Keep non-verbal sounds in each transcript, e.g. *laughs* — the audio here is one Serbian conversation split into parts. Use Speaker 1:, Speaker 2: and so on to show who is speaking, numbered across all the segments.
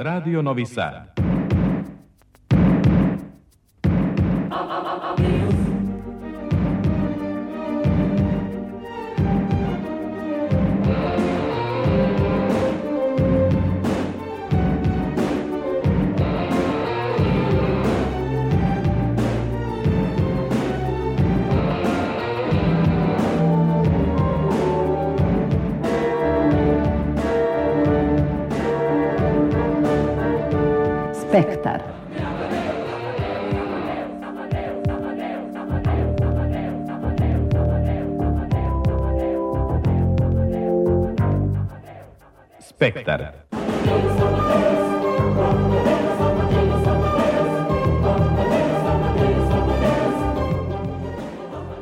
Speaker 1: Radio Novi Sad.
Speaker 2: Spektar.
Speaker 1: Spektar.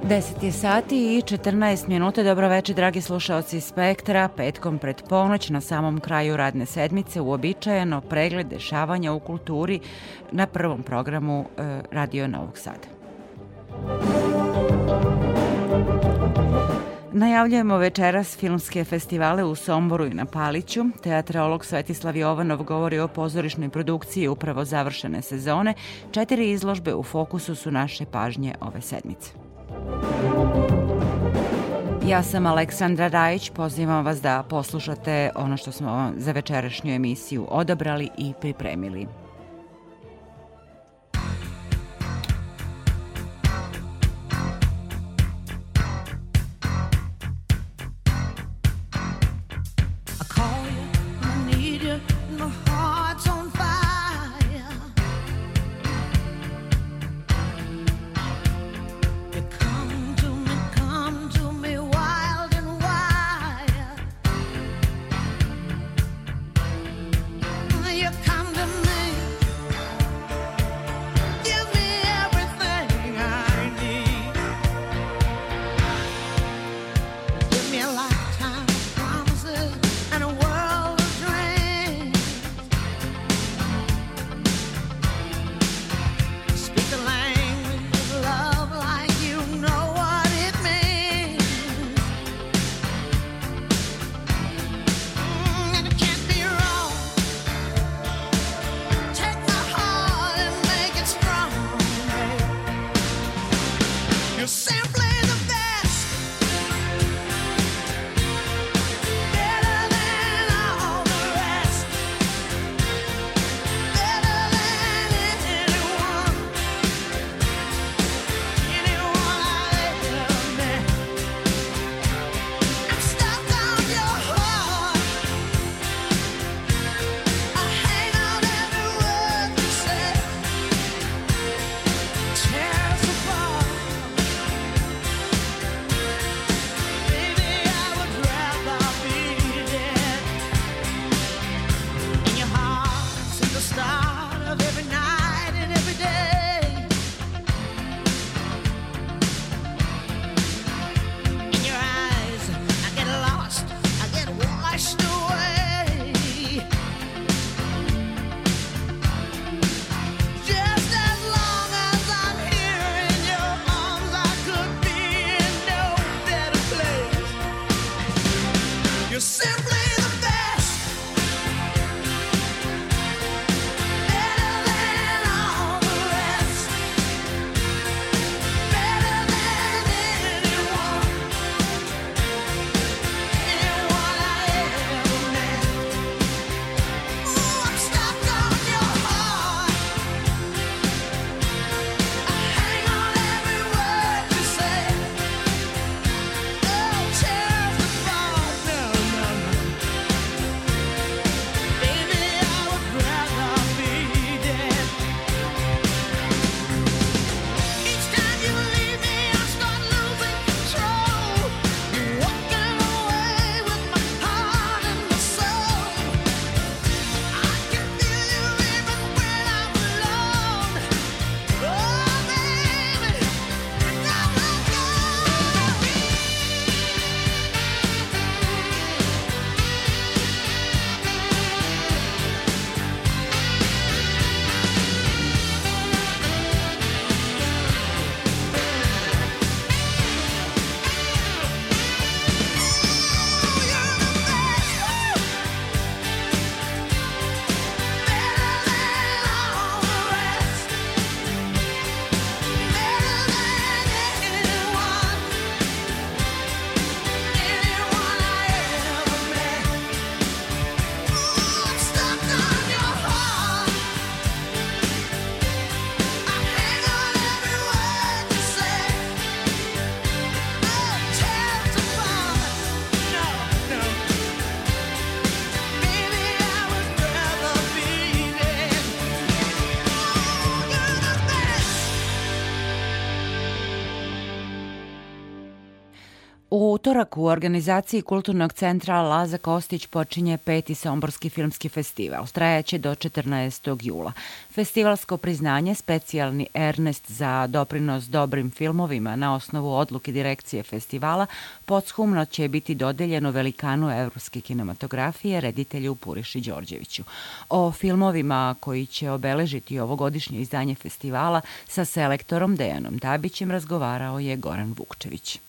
Speaker 3: 10 je sati i 14 minuta. Dobro večer, dragi slušalci Spektra. Petkom pred ponoć na samom kraju radne sedmice uobičajeno pregled dešavanja u kulturi na prvom programu e, Radio Novog Sada. Najavljujemo večeras filmske festivale u Somboru i na Paliću. Teatrolog Svetislav Jovanov govori o pozorišnoj produkciji upravo završene sezone. Četiri izložbe u fokusu su naše pažnje ove sedmice. Ja sam Aleksandra Rajić, pozivam vas da poslušate ono što smo za večerašnju emisiju odabrali i pripremili. Utorak u organizaciji Kulturnog centra Laza Kostić počinje peti Somborski filmski festival. Trajaće do 14. jula. Festivalsko priznanje, specijalni Ernest za doprinos dobrim filmovima na osnovu odluke direkcije festivala, podshumno će biti dodeljeno velikanu evropske kinematografije, reditelju Puriši Đorđeviću. O filmovima koji će obeležiti ovogodišnje izdanje festivala sa selektorom Dejanom Dabićem razgovarao je Goran Vukčević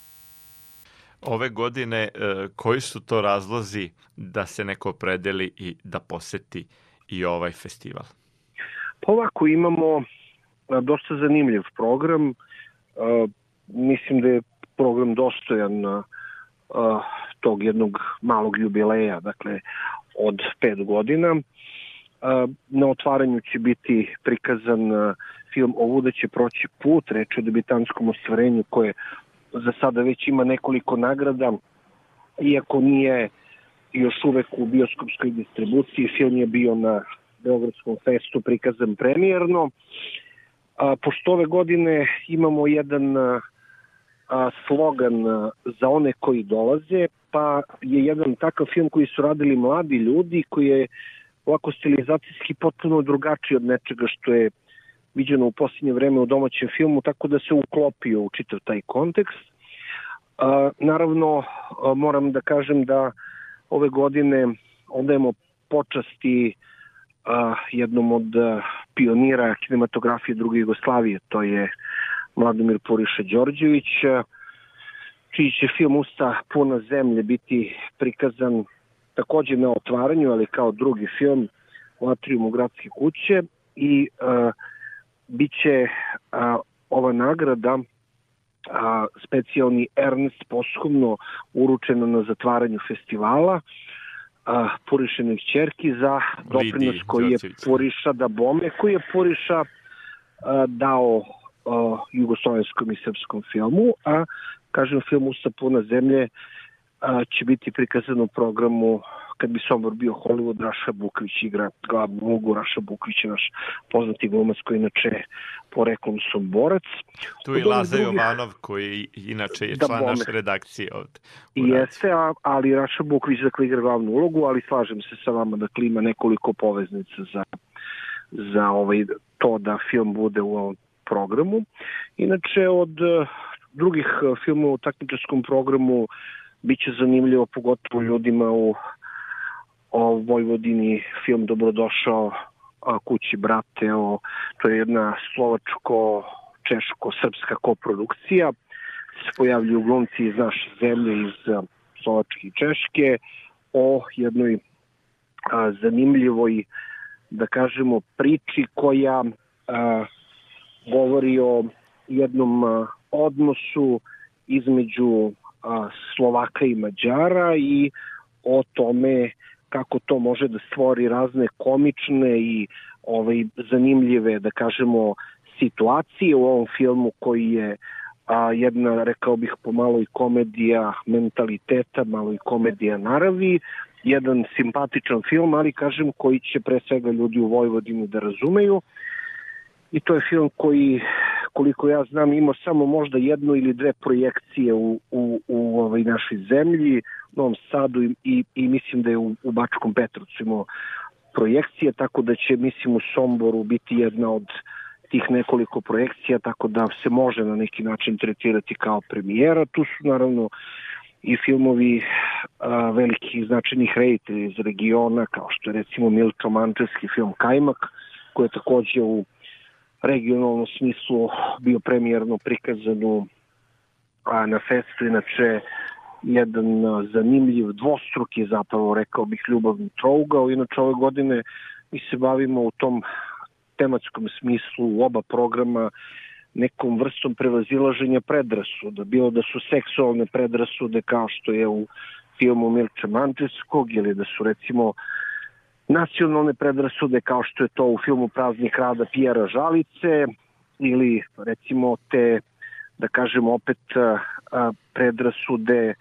Speaker 2: ove godine e, koji su to razlozi da se neko predeli i da poseti i ovaj festival?
Speaker 4: Pa ovako imamo e, dosta zanimljiv program. E, mislim da je program dostojan tog jednog malog jubileja, dakle od pet godina. Na otvaranju će biti prikazan film Ovuda će proći put, reč o debitanskom ostvarenju koje za sada već ima nekoliko nagrada, iako nije još uvek u bioskopskoj distribuciji, film je bio na Beogradskom festu prikazan premijerno. A, pošto ove godine imamo jedan a, slogan a, za one koji dolaze, pa je jedan takav film koji su radili mladi ljudi, koji je ovako stilizacijski potpuno drugačiji od nečega što je viđeno u posljednje vreme u domaćem filmu, tako da se uklopio u čitav taj kontekst. Naravno, moram da kažem da ove godine odajemo počasti jednom od pionira kinematografije druge Jugoslavije, to je Mladomir Puriša Đorđević, čiji će film Usta puna zemlje biti prikazan takođe na otvaranju, ali kao drugi film u atriumu gradske kuće i a, biće a, ova nagrada a, specijalni Ernest posthumno uručeno na zatvaranju festivala a, Purišenih čerki za doprinos koji je Puriša da bome, koji je Puriša a, dao a, jugoslovenskom i srpskom filmu, a kažem filmu sa puna zemlje a, će biti prikazan u programu kad bi Sombor bio Hollywood, Raša Bukvić igra glavnu ulogu, Raša Bukvić je naš poznati glumac koji inače poreklom Somborac.
Speaker 2: Tu je Laza. Jovanov koji inače je da član bome. naše redakcije ovde.
Speaker 4: Jeste, ali Raša Bukvić dakle igra glavnu ulogu, ali slažem se sa vama da klima nekoliko poveznica za, za ovaj, to da film bude u ovom programu. Inače, od uh, drugih uh, filmova u takmičarskom programu biće zanimljivo pogotovo ljudima u o Vojvodini film Dobrodošao kući brate, o, to je jedna slovačko-češko-srpska koprodukcija. Se pojavljuju glumci iz naše zemlje, iz Slovačke i Češke, o jednoj a, zanimljivoj, da kažemo, priči koja a, govori o jednom a, odnosu između a, Slovaka i Mađara i o tome kako to može da stvori razne komične i ovaj zanimljive, da kažemo, situacije u ovom filmu koji je a, jedna, rekao bih, pomalo i komedija mentaliteta, malo i komedija naravi, jedan simpatičan film, ali kažem koji će pre svega ljudi u Vojvodini da razumeju. I to je film koji, koliko ja znam, ima samo možda jednu ili dve projekcije u, u, u ovoj našoj zemlji. Novom Sadu i, i, i mislim da je u, u Bačkom Petrovcu imao projekcije, tako da će, mislim, u Somboru biti jedna od tih nekoliko projekcija, tako da se može na neki način tretirati kao premijera. Tu su naravno i filmovi a, velikih značajnih rejtelja iz regiona, kao što je recimo Milčo Mančevski film Kajmak, koji je takođe u regionalnom smislu bio premijerno prikazan u, a, na festu, inače jedan zanimljiv dvostruki zapravo rekao bih ljubavni trougao. Inače ove godine mi se bavimo u tom tematskom smislu u oba programa nekom vrstom prevazilaženja predrasuda, bilo da su seksualne predrasude kao što je u filmu Mirča Mančevskog ili da su recimo nacionalne predrasude kao što je to u filmu Praznih rada Pijera Žalice ili recimo te da kažemo opet predrasude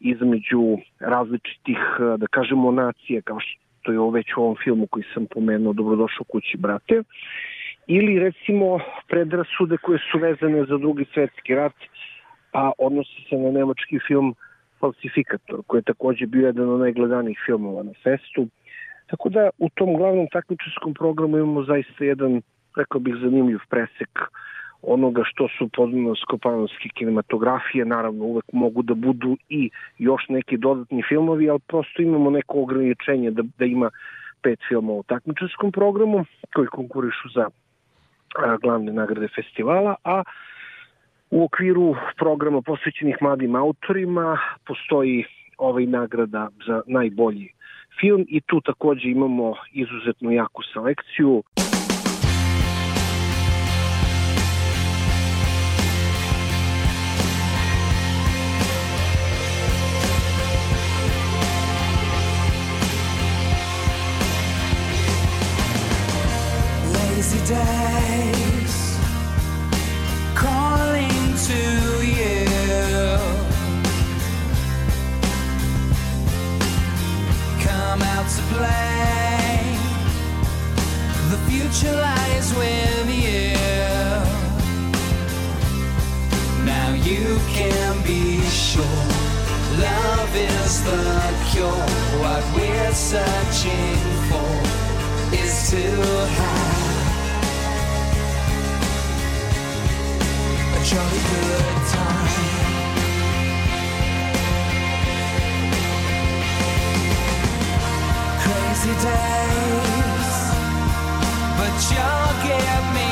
Speaker 4: između različitih, da kažemo, nacije, kao što je već u ovom filmu koji sam pomenuo, Dobrodošao kući, brate, ili recimo predrasude koje su vezane za drugi svetski rat, a odnosi se na nemački film Falsifikator, koji je takođe bio jedan od najgledanijih filmova na festu. Tako da u tom glavnom takmičarskom programu imamo zaista jedan, rekao bih, zanimljiv presek onoga što su podmino skopanovske kinematografije, naravno uvek mogu da budu i još neki dodatni filmovi, ali prosto imamo neko ograničenje da, da ima pet filmova u takmičarskom programu koji konkurišu za a, glavne nagrade festivala, a u okviru programa posvećenih mladim autorima postoji ovaj nagrada za najbolji film i tu takođe imamo izuzetno jaku selekciju.
Speaker 5: Searching for is to have a jolly good time. Crazy days, but you'll get me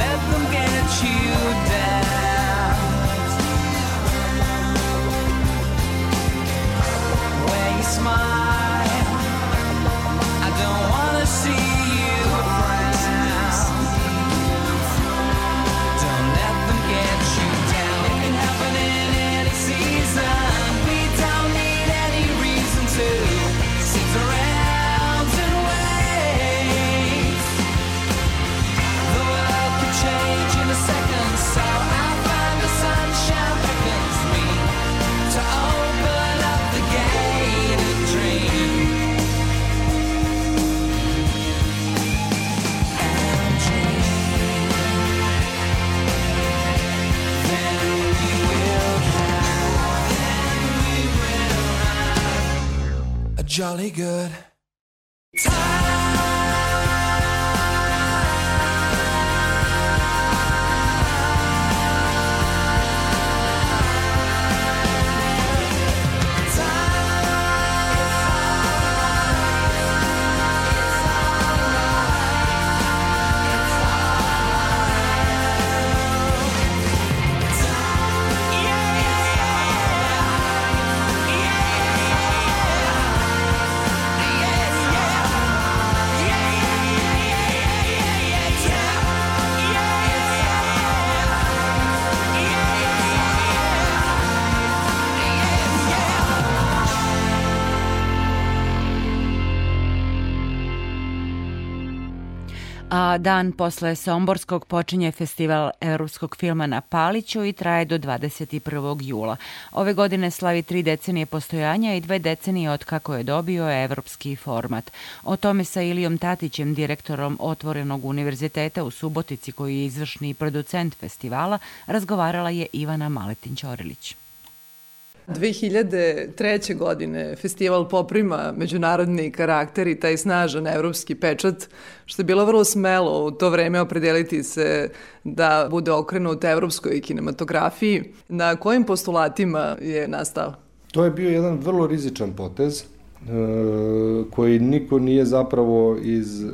Speaker 3: dan posle Somborskog počinje festival evropskog filma na Paliću i traje do 21. jula. Ove godine slavi tri decenije postojanja i dve decenije od kako je dobio evropski format. O tome sa Ilijom Tatićem, direktorom Otvorenog univerziteta u Subotici, koji je izvršni producent festivala, razgovarala je Ivana Maletin-Ćorilić.
Speaker 6: 2003. godine festival poprima međunarodni karakter i taj snažan evropski pečat, što je bilo vrlo smelo u to vreme opredeliti se da bude okrenut evropskoj kinematografiji. Na kojim postulatima je nastao?
Speaker 7: To je bio jedan vrlo rizičan potez, koji niko nije zapravo iz e,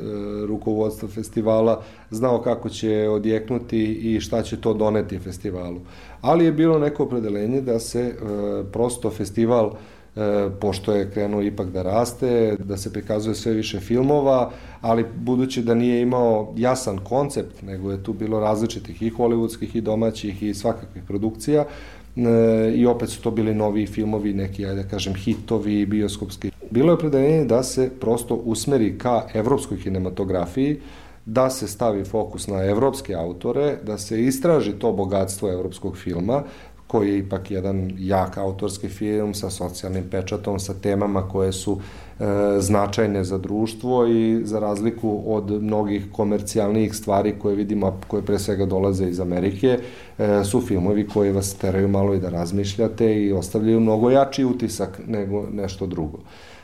Speaker 7: rukovodstva festivala znao kako će odjeknuti i šta će to doneti festivalu. Ali je bilo neko opredelenje da se e, prosto festival pošto je krenuo ipak da raste, da se prikazuje sve više filmova, ali budući da nije imao jasan koncept, nego je tu bilo različitih i hollywoodskih i domaćih i svakakvih produkcija, i opet su to bili novi filmovi, neki, ajde da kažem, hitovi, bioskopski. Bilo je opredeljenje da se prosto usmeri ka evropskoj kinematografiji, da se stavi fokus na evropske autore, da se istraži to bogatstvo evropskog filma, koji je ipak jedan jak autorski film sa socijalnim pečatom, sa temama koje su e, značajne za društvo i za razliku od mnogih komercijalnijih stvari koje vidimo, koje pre svega dolaze iz Amerike, e, su filmovi koji vas teraju malo i da razmišljate i ostavljaju mnogo jači utisak nego nešto drugo.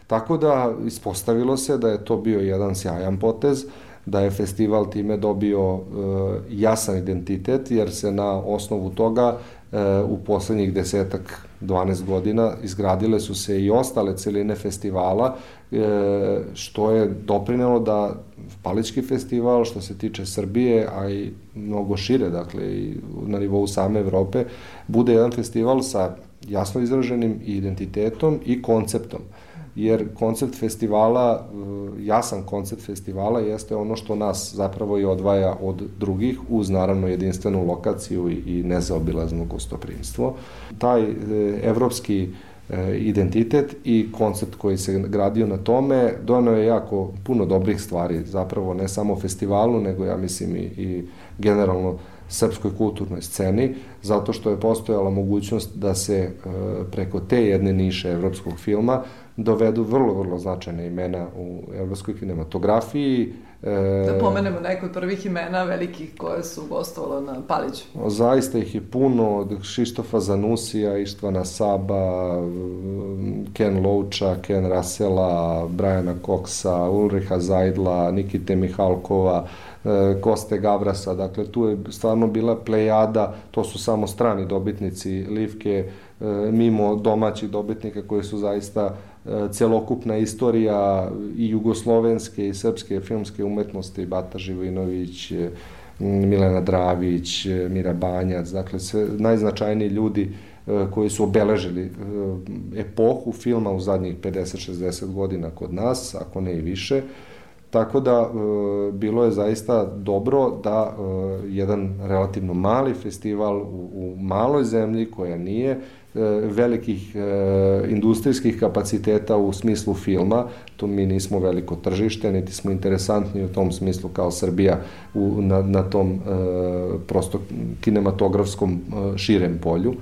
Speaker 7: Tako da ispostavilo se da je to bio jedan sjajan potez, da je festival time dobio e, jasan identitet, jer se na osnovu toga e, u poslednjih desetak, 12 godina izgradile su se i ostale celine festivala, e, što je doprinelo da Palički festival, što se tiče Srbije, a i mnogo šire, dakle, i na nivou same Evrope, bude jedan festival sa jasno izraženim identitetom i konceptom jer koncept festivala, eh, jasan koncept festivala jeste ono što nas zapravo i odvaja od drugih, uz naravno jedinstvenu lokaciju i nezaobilazno gostoprimstvo. Taj eh, evropski eh, identitet i koncept koji se gradio na tome donao je jako puno dobrih stvari, zapravo ne samo festivalu, nego ja mislim i, i generalno srpskoj kulturnoj sceni, zato što je postojala mogućnost da se preko te jedne niše evropskog filma dovedu vrlo, vrlo značajne imena u evropskoj kinematografiji.
Speaker 6: E, da pomenemo neko od prvih imena velikih koje su gostovalo na Paliću.
Speaker 7: Zaista ih je puno, od Šištofa Zanusija, Ištvana Saba, Ken Louča, Ken Rasela, Brajana Koksa, Ulriha Zajdla, Nikite Mihalkova, e, Koste Gavrasa, dakle tu je stvarno bila plejada, to su samo strani dobitnici Livke, e, mimo domaćih dobitnika koji su zaista celokupna istorija i jugoslovenske i srpske filmske umetnosti, Bata Živojinović, Milena Dravić, Mira Banjac, dakle sve najznačajniji ljudi e, koji su obeležili e, epohu filma u zadnjih 50-60 godina kod nas, ako ne i više. Tako da e, bilo je zaista dobro da jedan relativno mali festival u, u maloj zemlji koja nije velikih e, industrijskih kapaciteta u smislu filma, tu mi nismo veliko tržište, niti smo interesantni u tom smislu kao Srbija u, na, na tom e, prosto kinematografskom širem polju.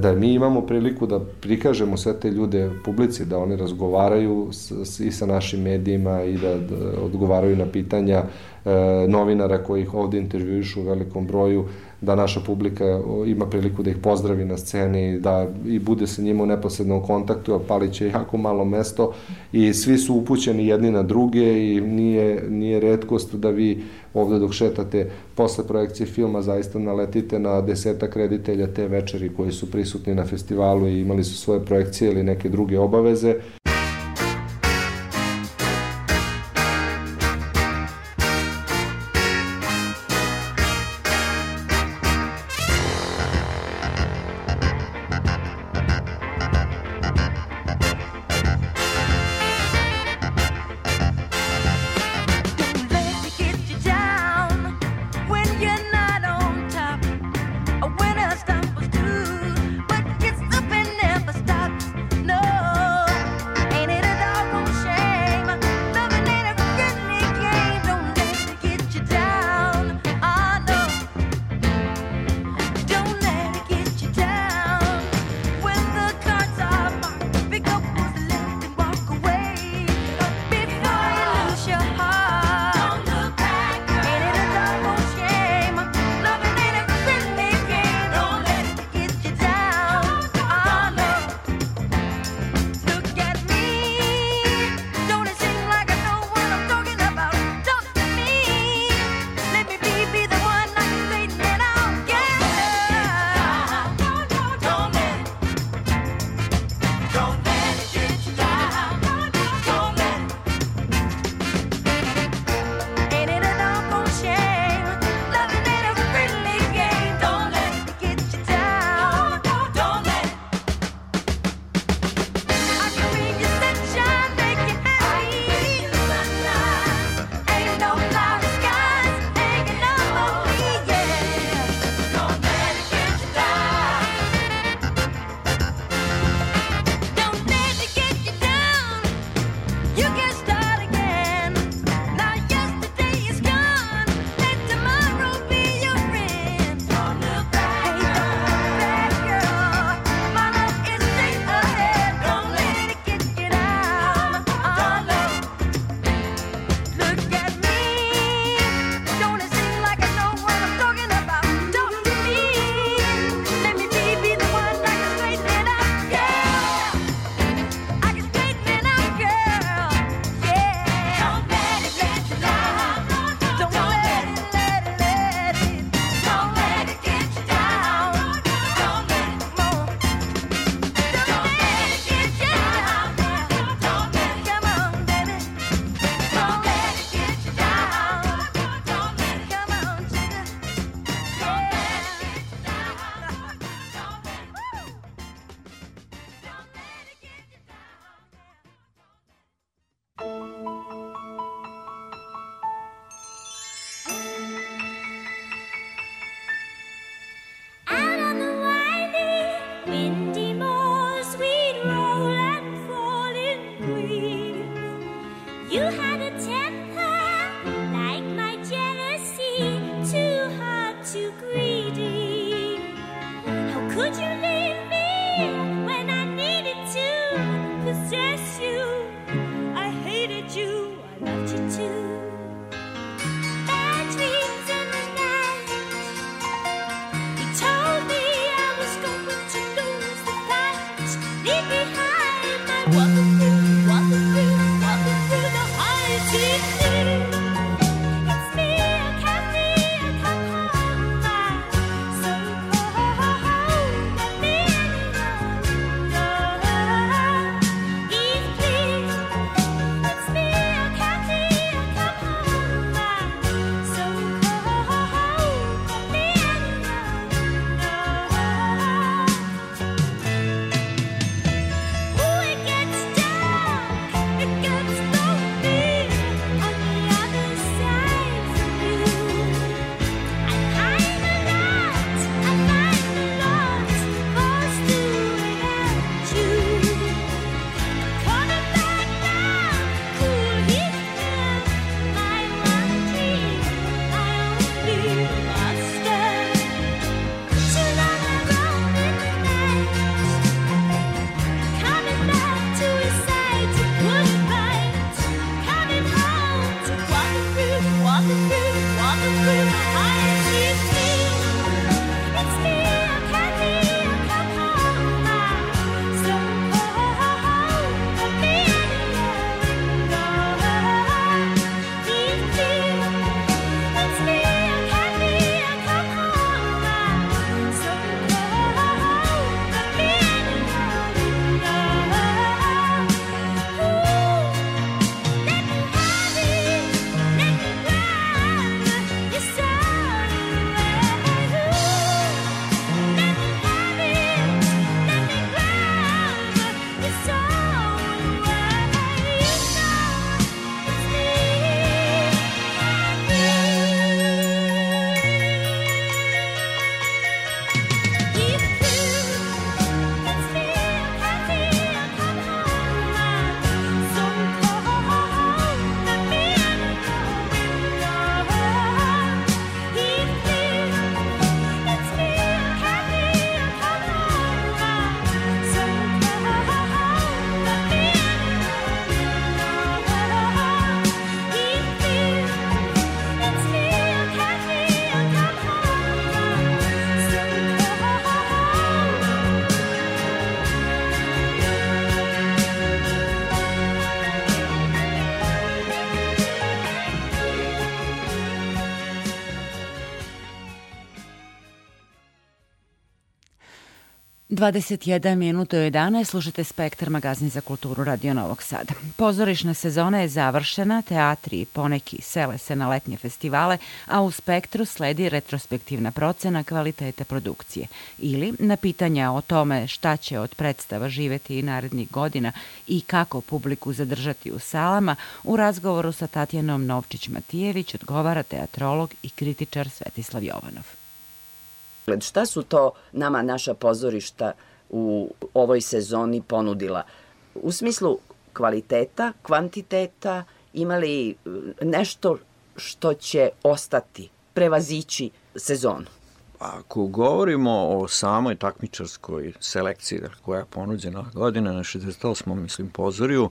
Speaker 7: Da mi imamo priliku da prikažemo sve te ljude publici, da oni razgovaraju s, s, i sa našim medijima i da, da odgovaraju na pitanja e, novinara koji ih ovde intervjuišu u velikom broju, da naša publika ima priliku da ih pozdravi na sceni, da i bude sa njima u neposrednom kontaktu, a Palić je jako malo mesto i svi su upućeni jedni na druge i nije, nije redkost da vi ovde dok šetate posle projekcije filma zaista naletite na desetak reditelja te večeri koji su prisutni na festivalu i imali su svoje projekcije ili neke druge obaveze.
Speaker 3: 21 minuta u 11 slušate Spektar magazin za kulturu Radio Novog Sada. Pozorišna sezona je završena, teatri i poneki sele se na letnje festivale, a u Spektru sledi retrospektivna procena kvalitete produkcije. Ili na pitanja o tome šta će od predstava živeti i narednih godina i kako publiku zadržati u salama, u razgovoru sa Tatjanom Novčić-Matijević odgovara teatrolog i kritičar Svetislav Jovanov.
Speaker 8: Šta su to nama naša pozorišta u ovoj sezoni ponudila? U smislu kvaliteta, kvantiteta, imali e, nešto što će ostati, prevazići sezonu?
Speaker 9: Ako govorimo o samoj takmičarskoj selekciji dakle, koja je ponuđena godine na 68. mislim pozoriju,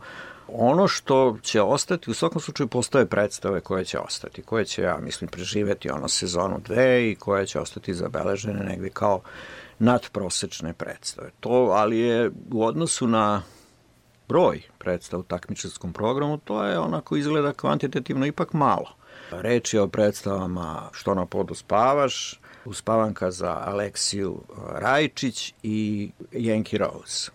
Speaker 9: ono što će ostati, u svakom slučaju postoje predstave koje će ostati, koje će, ja mislim, preživeti ono sezonu dve i koje će ostati zabeležene negde kao nadprosečne predstave. To, ali je u odnosu na broj predstava u takmičarskom programu, to je onako izgleda kvantitativno ipak malo. Reč je o predstavama Što na podu spavaš, Uspavanka za Aleksiju Rajčić i Yankee Rose.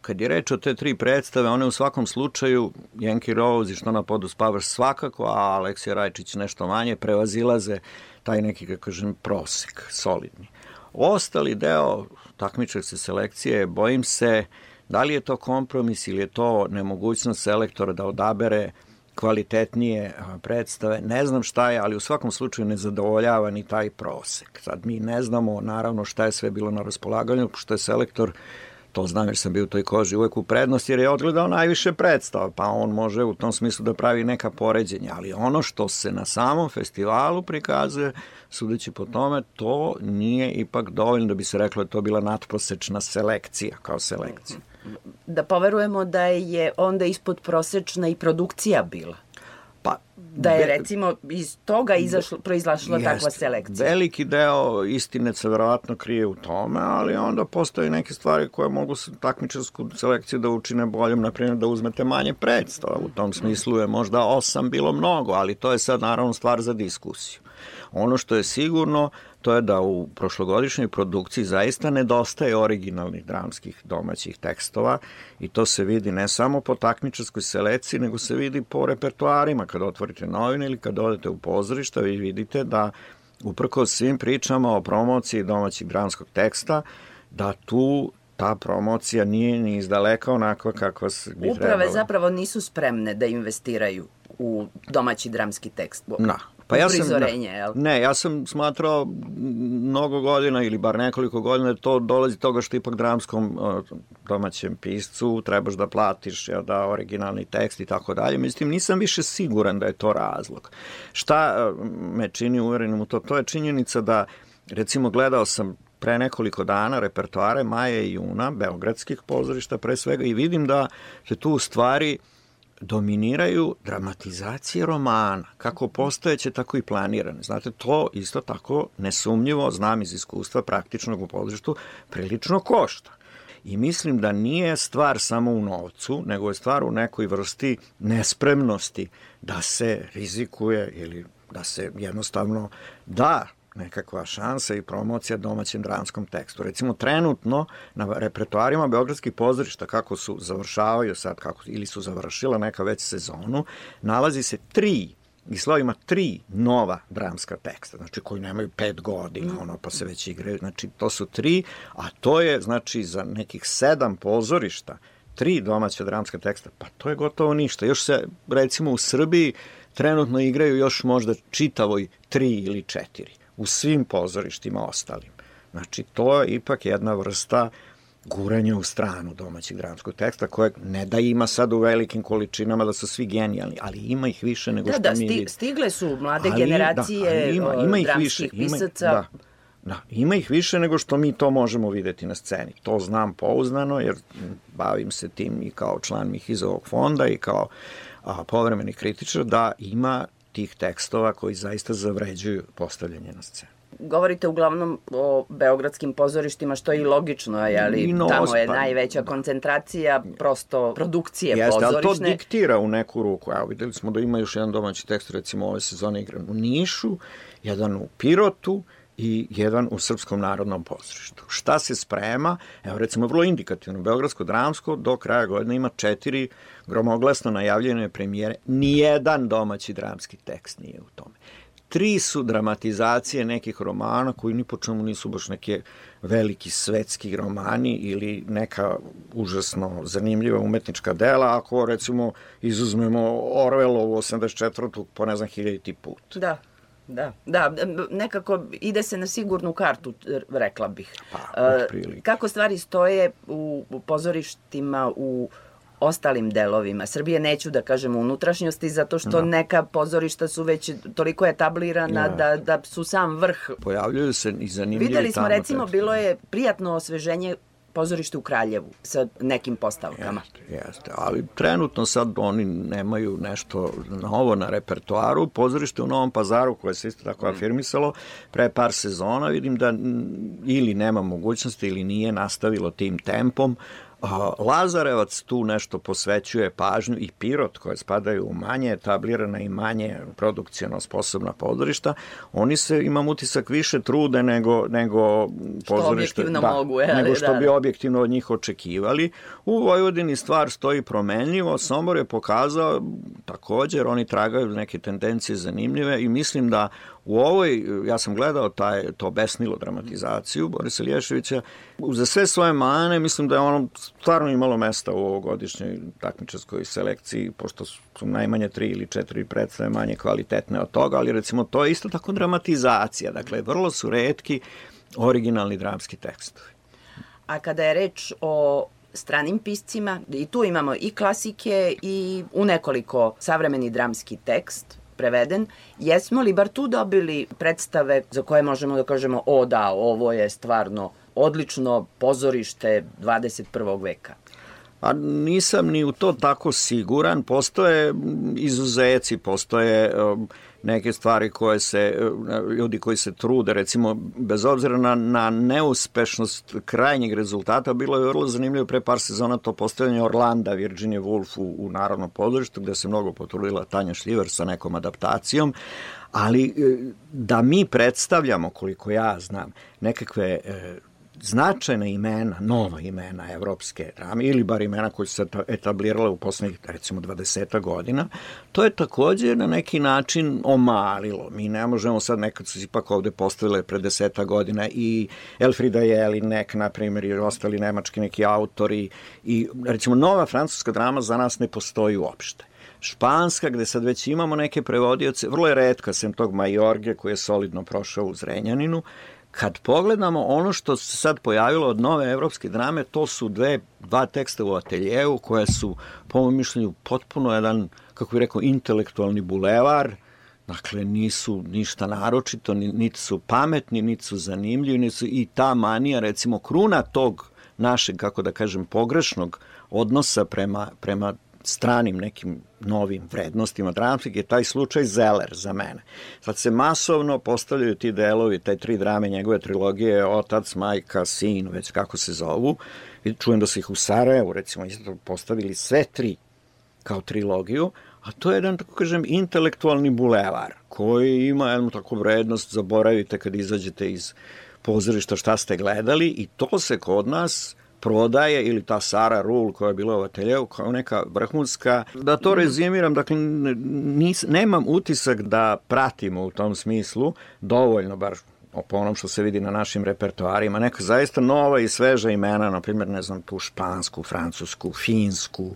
Speaker 9: Kad je reč o te tri predstave, one u svakom slučaju, Yankee Rose i Što na podu spavaš svakako, a Aleksija Rajčić nešto manje, prevazilaze taj neki, kako kažem, prosek, solidni. Ostali deo takmičarske selekcije, bojim se, da li je to kompromis ili je to nemogućnost selektora da odabere kvalitetnije predstave. Ne znam šta je, ali u svakom slučaju ne zadovoljava ni taj prosek. Sad mi ne znamo naravno šta je sve bilo na raspolaganju, što je selektor to znam jer sam bio u toj koži uvek u prednost jer je odgledao najviše predstava, pa on može u tom smislu da pravi neka poređenja, ali ono što se na samom festivalu prikazuje, sudeći po tome, to nije ipak dovoljno da bi se reklo da to bila natprosečna selekcija kao selekcija.
Speaker 8: Da poverujemo da je onda ispod prosečna i produkcija bila.
Speaker 9: Pa,
Speaker 8: Da je recimo iz toga izašla, proizlašla takva
Speaker 9: Jeste.
Speaker 8: selekcija.
Speaker 9: Veliki deo istine se verovatno krije u tome, ali onda postoje neke stvari koje mogu takmičarsku selekciju da učine boljom, na primjer da uzmete manje predstava. U tom smislu je možda osam bilo mnogo, ali to je sad naravno stvar za diskusiju. Ono što je sigurno, to je da u prošlogodišnjoj produkciji zaista nedostaje originalnih dramskih domaćih tekstova i to se vidi ne samo po takmičarskoj selekciji, nego se vidi po repertoarima. Kada otvorite novine ili kada odete u pozorišta, vi vidite da uprko svim pričama o promociji domaćih dramskog teksta, da tu ta promocija nije ni izdaleka onakva kakva se bi
Speaker 8: Uprave
Speaker 9: trebala.
Speaker 8: zapravo nisu spremne da investiraju u domaći dramski tekst.
Speaker 9: Da. Pa ja sam,
Speaker 8: jel?
Speaker 9: Ne, ja sam smatrao mnogo godina ili bar nekoliko godina da to dolazi toga što ipak dramskom o, domaćem piscu trebaš da platiš jel, da originalni tekst i tako dalje. Mislim, nisam više siguran da je to razlog. Šta e, me čini uverenim u to? To je činjenica da, recimo, gledao sam pre nekoliko dana repertoare Maje i Juna, beogradskih pozorišta pre svega i vidim da se tu u stvari dominiraju dramatizacije romana, kako postojeće, tako i planirane. Znate, to isto tako nesumnjivo, znam iz iskustva praktičnog u pozorištu, prilično košta. I mislim da nije stvar samo u novcu, nego je stvar u nekoj vrsti nespremnosti da se rizikuje ili da se jednostavno da nekakva šansa i promocija domaćem dramskom tekstu. Recimo, trenutno na repertoarima Beogradskih pozorišta, kako su završavaju sad, kako, ili su završila neka već sezonu, nalazi se tri i slovima tri nova dramska teksta, znači koji nemaju pet godina, ono, pa se već igraju, znači to su tri, a to je, znači, za nekih sedam pozorišta, tri domaća dramska teksta, pa to je gotovo ništa. Još se, recimo, u Srbiji trenutno igraju još možda čitavoj tri ili četiri u svim pozorištima ostalim. Znači, to je ipak jedna vrsta guranja u stranu domaćeg dramskog teksta, kojeg ne da ima sad u velikim količinama da su svi genijalni, ali ima ih više nego
Speaker 8: Da,
Speaker 9: što
Speaker 8: da,
Speaker 9: mi
Speaker 8: sti,
Speaker 9: vidimo.
Speaker 8: stigle su mlade
Speaker 9: Ali,
Speaker 8: generacije
Speaker 9: da, ali ima, ima ih više, ima,
Speaker 8: pisaca.
Speaker 9: da, da, ima ih više nego što mi to možemo videti na sceni. To znam pouznano jer bavim se tim i kao član Mihizovog fonda i kao a, povremeni kritičar da ima tih tekstova koji zaista zavređuju postavljanje na scenu.
Speaker 8: Govorite uglavnom o beogradskim pozorištima, što je i logično, ali
Speaker 9: I no,
Speaker 8: tamo je
Speaker 9: pa-
Speaker 8: najveća koncentracija prosto produkcije
Speaker 9: Jeste, ali to
Speaker 8: pozorišne.
Speaker 9: diktira u neku ruku. Evo, videli smo da ima još jedan domaći tekst, recimo ove sezone igran u Nišu, jedan u Pirotu i jedan u Srpskom narodnom pozorištu. Šta se sprema? Evo, recimo, vrlo indikativno, Beogradsko dramsko do kraja godine ima četiri gromoglasno najavljene premijere. Nijedan domaći dramski tekst nije u tome. Tri su dramatizacije nekih romana koji ni po čemu nisu baš neke veliki svetski romani ili neka užasno zanimljiva umetnička dela, ako recimo izuzmemo Orwellovu 84. po ne znam hiljaditi put.
Speaker 8: Da, da, da, nekako ide se na sigurnu kartu, rekla bih.
Speaker 9: Pa,
Speaker 8: E,
Speaker 9: otprilike.
Speaker 8: Kako stvari stoje u, pozorištima u ostalim delovima Srbije, neću da kažem unutrašnjosti, zato što
Speaker 9: Da.
Speaker 8: neka pozorišta su već toliko etablirana
Speaker 9: Da.
Speaker 8: da, da su sam vrh.
Speaker 9: Pojavljuju se i zanimljivi
Speaker 8: Videli smo
Speaker 9: tamo
Speaker 8: recimo, bilo je prijatno osveženje pozorište u Kraljevu sa nekim postavkama.
Speaker 9: Jeste, jeste, ali trenutno sad oni nemaju nešto novo na repertoaru. Pozorište u Novom pazaru, koje se isto tako afirmisalo, pre par sezona vidim da mm, ili nema mogućnosti ili nije nastavilo tim tempom. Lazarevac tu nešto posvećuje pažnju i Pirot, koje spadaju u manje etablirana i manje produkcijno sposobna pozorišta, oni se, imam utisak, više trude nego, nego pozorište.
Speaker 8: objektivno
Speaker 9: da,
Speaker 8: mogu, je,
Speaker 9: nego
Speaker 8: ali
Speaker 9: što
Speaker 8: da,
Speaker 9: bi objektivno od njih očekivali. U Vojvodini stvar stoji promenljivo, Sombor je pokazao također, oni tragaju neke tendencije zanimljive i mislim da u ovoj, ja sam gledao taj, to besnilo dramatizaciju Borisa Lješevića, za sve svoje mane mislim da je ono stvarno imalo mesta u ovogodišnjoj takmičarskoj selekciji, pošto su najmanje tri ili četiri predstave manje kvalitetne od toga, ali recimo to je isto tako dramatizacija, dakle vrlo su redki originalni dramski tekstovi.
Speaker 8: A kada je reč o stranim piscima, i tu imamo i klasike i u nekoliko savremeni dramski tekst preveden, jesmo li bar tu dobili predstave za koje možemo da kažemo o da, ovo je stvarno odlično pozorište 21. veka?
Speaker 9: A nisam ni u to tako siguran. Postoje izuzeci, postoje um, neke stvari koje se, uh, ljudi koji se trude, recimo, bez obzira na, na neuspešnost krajnjeg rezultata, bilo je vrlo zanimljivo pre par sezona to postavljanje Orlanda, Virginia Woolf u, u Narodnom pozorištu, gde se mnogo potrudila Tanja Šljiver sa nekom adaptacijom, ali e, da mi predstavljamo, koliko ja znam, nekakve e, značajna imena, nova imena evropske drame, ili bar imena koje su se eta- etablirale u poslednjih, recimo, 20 godina, to je takođe na neki način omalilo. Mi ne možemo sad, nekad su ipak ovde postavile pre deseta godina i Elfrida Jelinek, na primjer, i ostali nemački neki autori, i recimo nova francuska drama za nas ne postoji uopšte. Španska, gde sad već imamo neke prevodioce, vrlo je redka, sem tog Majorge koji je solidno prošao u Zrenjaninu, kad pogledamo ono što se sad pojavilo od nove evropske drame, to su dve, dva teksta u ateljevu koje su, po mojom mišljenju, potpuno jedan, kako bih rekao, intelektualni bulevar, Dakle, nisu ništa naročito, ni- niti su pametni, niti su zanimljivi, niti su i ta manija, recimo, kruna tog našeg, kako da kažem, pogrešnog odnosa prema, prema stranim nekim novim vrednostima dramskih je taj slučaj Zeller za mene. Sad se masovno postavljaju ti delovi, taj tri drame njegove trilogije, otac, majka, sin, već kako se zovu. I čujem da su ih u Sarajevu, recimo, postavili sve tri kao trilogiju, a to je jedan, tako kažem, intelektualni bulevar, koji ima jednu tako vrednost, zaboravite kad izađete iz pozorišta šta ste gledali i to se kod nas prodaje ili ta Sara Rule koja je bila u ateljevu kao neka vrhunska. Da to rezimiram, dakle, nis, nemam utisak da pratimo u tom smislu dovoljno, bar po onom što se vidi na našim repertoarima, neka zaista nova i sveža imena, na primjer, ne znam, tu špansku, francusku, finsku,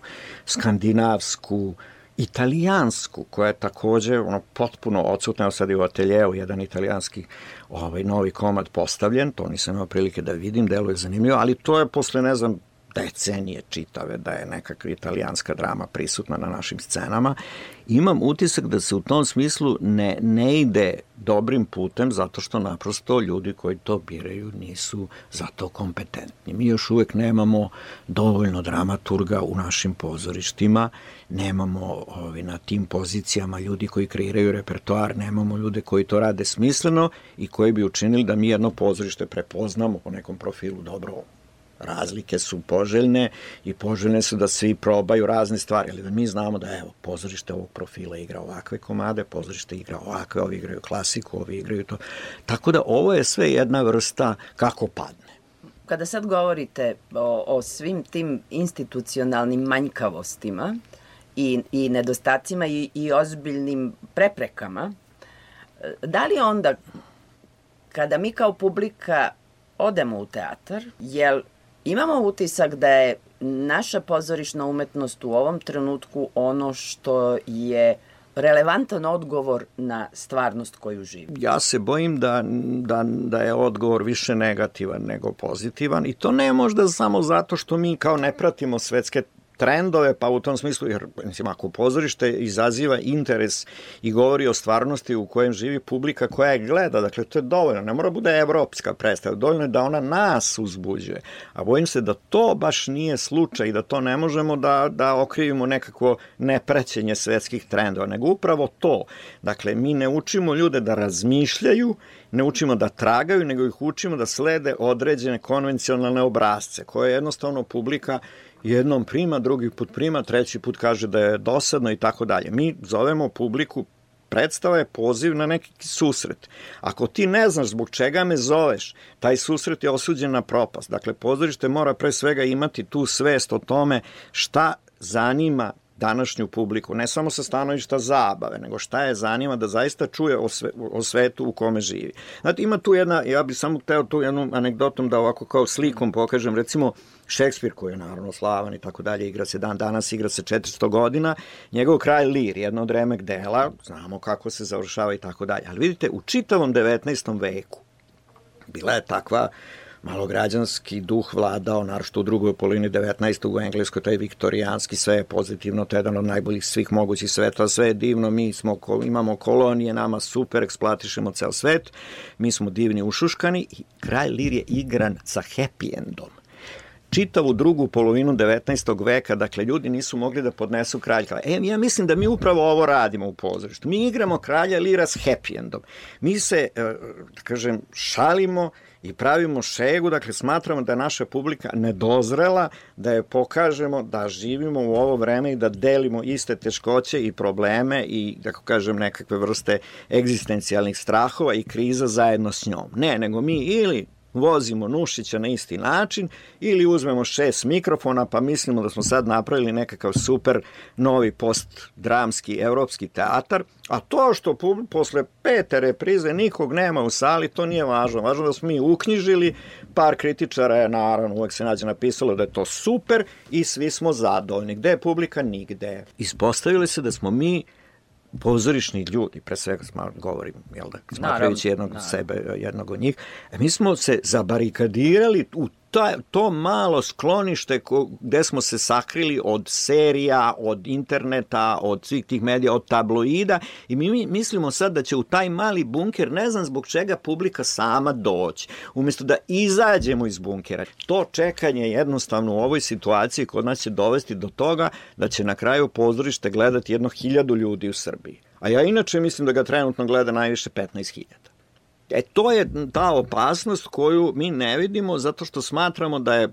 Speaker 9: skandinavsku, italijansku, koja je takođe ono, potpuno odsutna, sad je u ateljevu jedan italijanski ovaj, novi komad postavljen, to nisam imao prilike da vidim, deluje zanimljivo, ali to je posle, ne znam, decenije čitave da je nekakva italijanska drama prisutna na našim scenama. Imam utisak da se u tom smislu ne, ne ide dobrim putem zato što naprosto ljudi koji to biraju nisu za to kompetentni. Mi još uvek nemamo dovoljno dramaturga u našim pozorištima, nemamo ovi, na tim pozicijama ljudi koji kreiraju repertoar, nemamo ljude koji to rade smisleno i koji bi učinili da mi jedno pozorište prepoznamo po nekom profilu dobro razlike su poželjne i poželjne su da svi probaju razne stvari, ali da mi znamo da evo, pozorište ovog profila igra ovakve komade, pozorište igra ovakve, ovi igraju klasiku, ovi igraju to. Tako da ovo je sve jedna vrsta kako padne.
Speaker 8: Kada sad govorite o, o svim tim institucionalnim manjkavostima i, i nedostacima i, i ozbiljnim preprekama, da li onda kada mi kao publika odemo u teatar, jel imamo utisak da je naša pozorišna umetnost u ovom trenutku ono što je relevantan odgovor na stvarnost koju živi.
Speaker 9: Ja se bojim da, da, da je odgovor više negativan nego pozitivan i to ne možda samo zato što mi kao ne pratimo svetske trendove, pa u tom smislu, jer mislim, ako pozorište izaziva interes i govori o stvarnosti u kojem živi publika koja je gleda, dakle to je dovoljno, ne mora bude evropska predstava, dovoljno je da ona nas uzbuđuje, a bojim se da to baš nije slučaj i da to ne možemo da, da okrivimo nekakvo nepraćenje svetskih trendova, nego upravo to. Dakle, mi ne učimo ljude da razmišljaju, ne učimo da tragaju, nego ih učimo da slede određene konvencionalne obrazce, koje jednostavno publika jednom prima, drugi put prima, treći put kaže da je dosadno i tako dalje. Mi zovemo publiku predstava je poziv na neki susret. Ako ti ne znaš zbog čega me zoveš, taj susret je osuđen na propast. Dakle, pozorište mora pre svega imati tu svest o tome šta zanima današnju publiku, ne samo sa stanovišta zabave, nego šta je zanima da zaista čuje o, sve, o svetu u kome živi. Znate, ima tu jedna, ja bih samo teo tu jednu anegdotom da ovako kao slikom pokažem, recimo Šekspir koji je naravno slavan i tako dalje, igra se dan danas, igra se 400 godina, njegov kraj Lir, jedno od remek dela, znamo kako se završava i tako dalje. Ali vidite, u čitavom 19. veku bila je takva malograđanski duh vladao, naravno u drugoj polovini 19. u Engleskoj, taj viktorijanski, sve je pozitivno, to je jedan od najboljih svih mogućih sveta, sve je divno, mi smo, imamo kolonije, nama super, eksploatišemo ceo svet, mi smo divni ušuškani i kralj Lir je igran sa happy endom čitavu drugu polovinu 19. veka, dakle, ljudi nisu mogli da podnesu kralj. E, ja mislim da mi upravo ovo radimo u pozorištu. Mi igramo kralja Lira s happy endom. Mi se, e, da kažem, šalimo i pravimo šegu, dakle smatramo da je naša publika nedozrela, da je pokažemo da živimo u ovo vreme i da delimo iste teškoće i probleme i, kako kažem, nekakve vrste egzistencijalnih strahova i kriza zajedno s njom. Ne, nego mi ili vozimo Nušića na isti način ili uzmemo šest mikrofona pa mislimo da smo sad napravili nekakav super novi postdramski evropski teatar, a to što posle pete reprize nikog nema u sali, to nije važno. Važno da smo mi uknjižili, par kritičara je naravno uvek se nađe napisalo da je to super i svi smo zadovoljni. Gde je publika? Nigde. Ispostavili se da smo mi pozorišni ljudi, pre svega govorim, jel da, smatrajući jednog od sebe, jednog od njih, e, mi smo se zabarikadirali u ta, to malo sklonište ko, gde smo se sakrili od serija, od interneta, od svih tih medija, od tabloida i mi, mi mislimo sad da će u taj mali bunker, ne znam zbog čega publika sama doći, umjesto da izađemo iz bunkera. To čekanje jednostavno u ovoj situaciji kod nas će dovesti do toga da će na kraju pozorište gledati jedno hiljadu ljudi u Srbiji. A ja inače mislim da ga trenutno gleda najviše 15.000. E to je ta opasnost koju mi ne vidimo zato što smatramo da je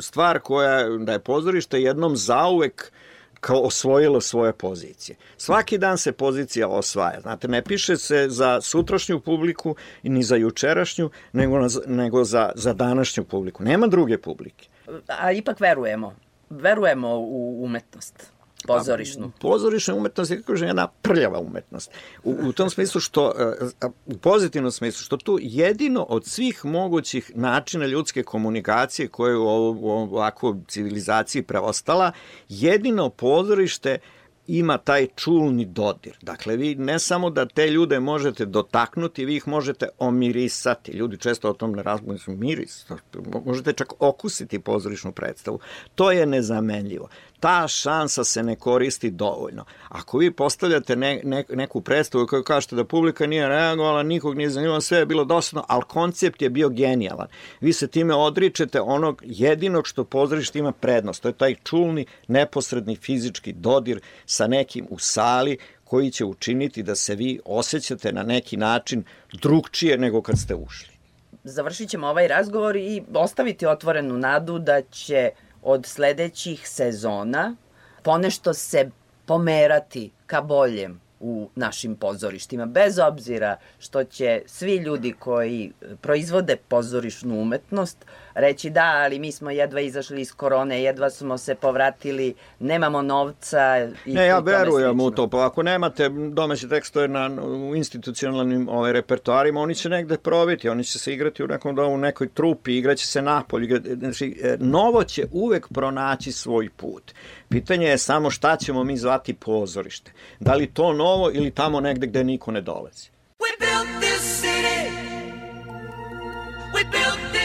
Speaker 9: stvar koja, da je pozorište jednom zauvek kao osvojilo svoje pozicije. Svaki dan se pozicija osvaja. Znate, ne piše se za sutrašnju publiku ni za jučerašnju, nego, na, nego za, za današnju publiku. Nema druge publike.
Speaker 8: A ipak verujemo. Verujemo u umetnost pozorišnu.
Speaker 9: Pozorišna umetnost je, kako jedna prljava umetnost. U, u tom smislu što, e, u pozitivnom smislu, što tu jedino od svih mogućih načina ljudske komunikacije koje u, ovo, u civilizaciji preostala, jedino pozorište ima taj čulni dodir. Dakle, vi ne samo da te ljude možete dotaknuti, vi ih možete omirisati. Ljudi često o tom ne razbuju, miris. Možete čak okusiti pozorišnu predstavu. To je nezamenljivo ta šansa se ne koristi dovoljno. Ako vi postavljate ne, ne, neku predstavu koju kažete da publika nije reagovala, nikog nije zanimalo, sve je bilo dosadno, ali koncept je bio genijalan. Vi se time odričete onog jedinog što pozorište ima prednost. To je taj čulni, neposredni fizički dodir sa nekim u sali koji će učiniti da se vi osjećate na neki način drugčije nego kad ste ušli.
Speaker 8: Završit ćemo ovaj razgovor i ostaviti otvorenu nadu da će od sledećih sezona ponešto se pomerati ka boljem u našim pozorištima, bez obzira što će svi ljudi koji proizvode pozorišnu umetnost reći da, ali mi smo jedva izašli iz korone, jedva smo se povratili, nemamo novca i
Speaker 9: Ne, ja verujem u to, pa ako nemate domaće tekstove na, u institucionalnim ovaj, repertoarima, oni će negde probiti, oni će se igrati u, nekom, u nekoj trupi, igraće se napolju, igra- znači, e, novo će uvek pronaći svoj put. Pitanje je samo šta ćemo mi zvati pozorište. Da li to novo ili tamo negde gde niko ne dolazi.
Speaker 5: We built this city. We built this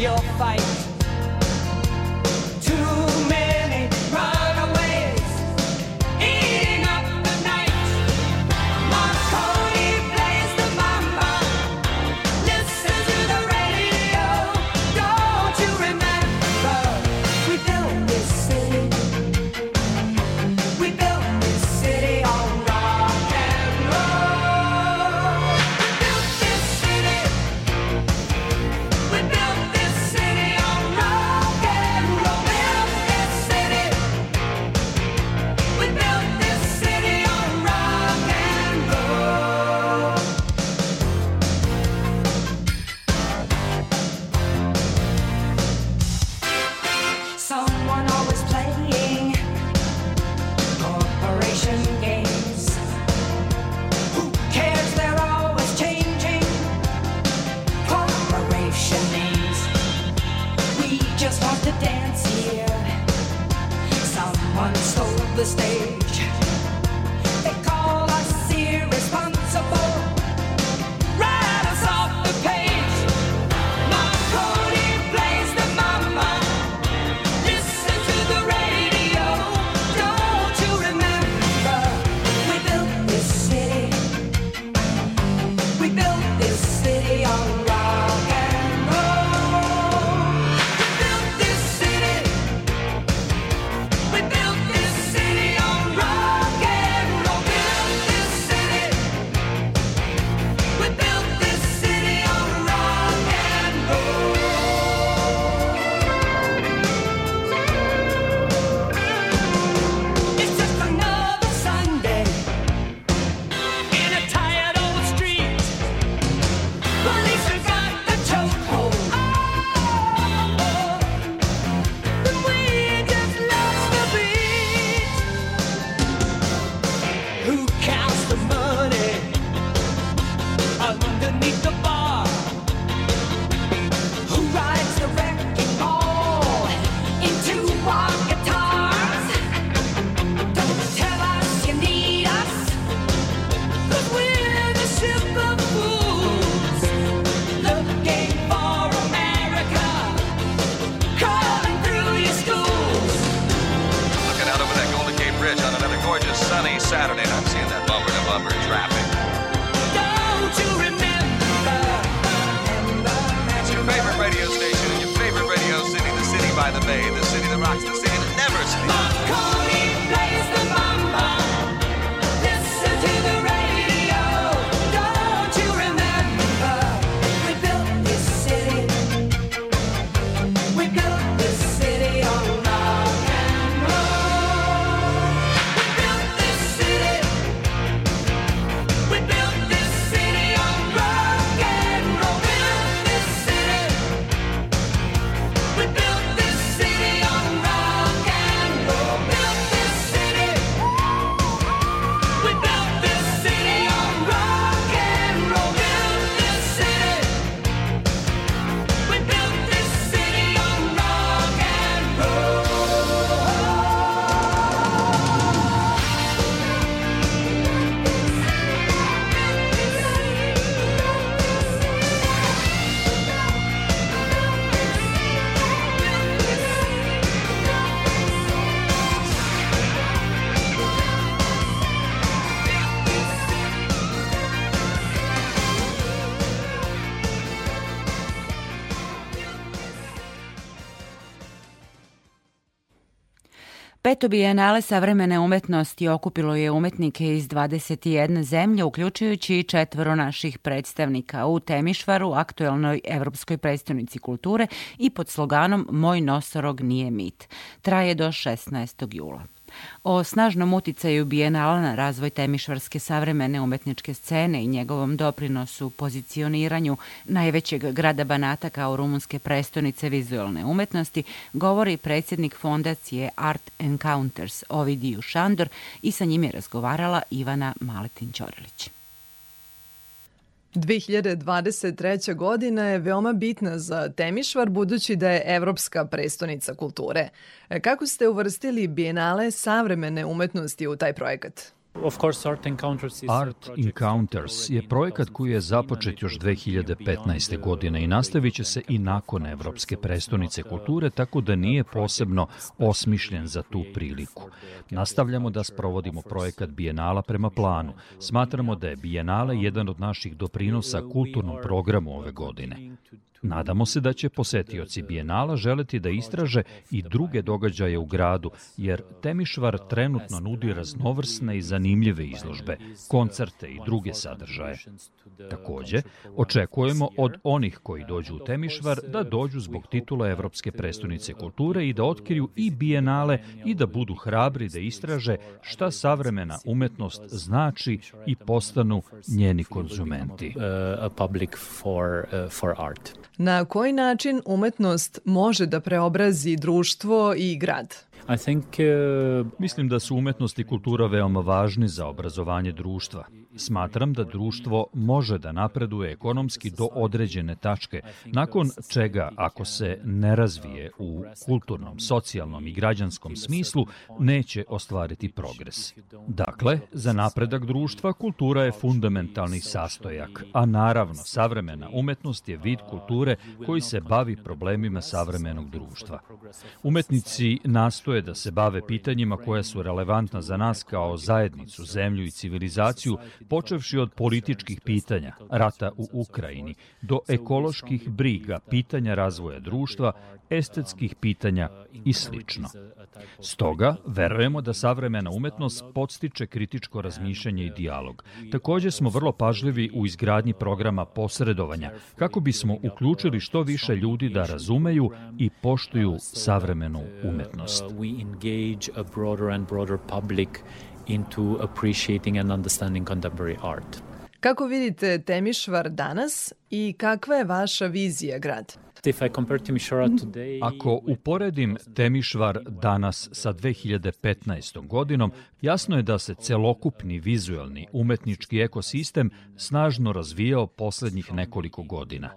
Speaker 5: your fight.
Speaker 3: Peto bijenale savremene umetnosti okupilo je umetnike iz 21 zemlje, uključujući i četvoro naših predstavnika u Temišvaru, aktuelnoj evropskoj predstavnici kulture i pod sloganom Moj nosorog nije mit. Traje do 16. jula. O snažnom uticaju Bijenala na razvoj temišvarske savremene umetničke scene i njegovom doprinosu pozicioniranju najvećeg grada Banata kao rumunske prestonice vizualne umetnosti govori predsjednik fondacije Art Encounters Ovidiju Šandor i sa njim je razgovarala Ivana Maletin-Ćorilić.
Speaker 6: 2023. godina je veoma bitna za Temišvar budući da je evropska prestonica kulture. E, Kako ste uvrstili bijenale savremene umetnosti u taj projekat?
Speaker 10: Art Encounters je projekat koji je započet još 2015. godine i nastavit će se i nakon Evropske prestonice kulture, tako da nije posebno osmišljen za tu priliku. Nastavljamo da sprovodimo projekat Bijenala prema planu. Smatramo da je Bijenala jedan od naših doprinosa kulturnom programu ove godine. Nadamo se da će posetioci Bijenala želeti da istraže i druge događaje u gradu, jer Temišvar trenutno nudi raznovrsne i zanimljive izložbe, koncerte i druge sadržaje. Takođe, očekujemo od onih koji dođu u Temišvar da dođu zbog titula Evropske prestonice kulture i da otkriju i Bijenale i da budu hrabri da istraže šta savremena umetnost znači i postanu njeni konzumenti.
Speaker 6: Na koji način umetnost može da preobrazi društvo i grad?
Speaker 10: Mislim da su umetnost i kultura veoma važni za obrazovanje društva. Smatram da društvo može da napreduje ekonomski do određene tačke, nakon čega, ako se ne razvije u kulturnom, socijalnom i građanskom smislu, neće ostvariti progres. Dakle, za napredak društva kultura je fundamentalni sastojak, a naravno, savremena umetnost je vid kulture koji se bavi problemima savremenog društva. Umetnici nastoje da se bave pitanjima koja su relevantna za nas kao zajednicu, zemlju i civilizaciju, počevši od političkih pitanja, rata u Ukrajini, do ekoloških briga, pitanja razvoja društva, estetskih pitanja i slično. Stoga, verujemo da savremena umetnost podstiče kritičko razmišljanje i dijalog. Takođe smo vrlo pažljivi u izgradnji programa posredovanja, kako bismo uključili što više ljudi da razumeju i poštuju savremenu umetnost.
Speaker 11: Into appreciating and understanding contemporary art.
Speaker 6: Kako vidite Temišvar danas i kakva je vaša vizija grada?
Speaker 11: If I compare Timisoara today,
Speaker 10: Ako uporedim Temišvar danas sa 2015. godinom, jasno je da se celokupni vizuelni umetnički ekosistem snažno razvijao poslednjih nekoliko godina.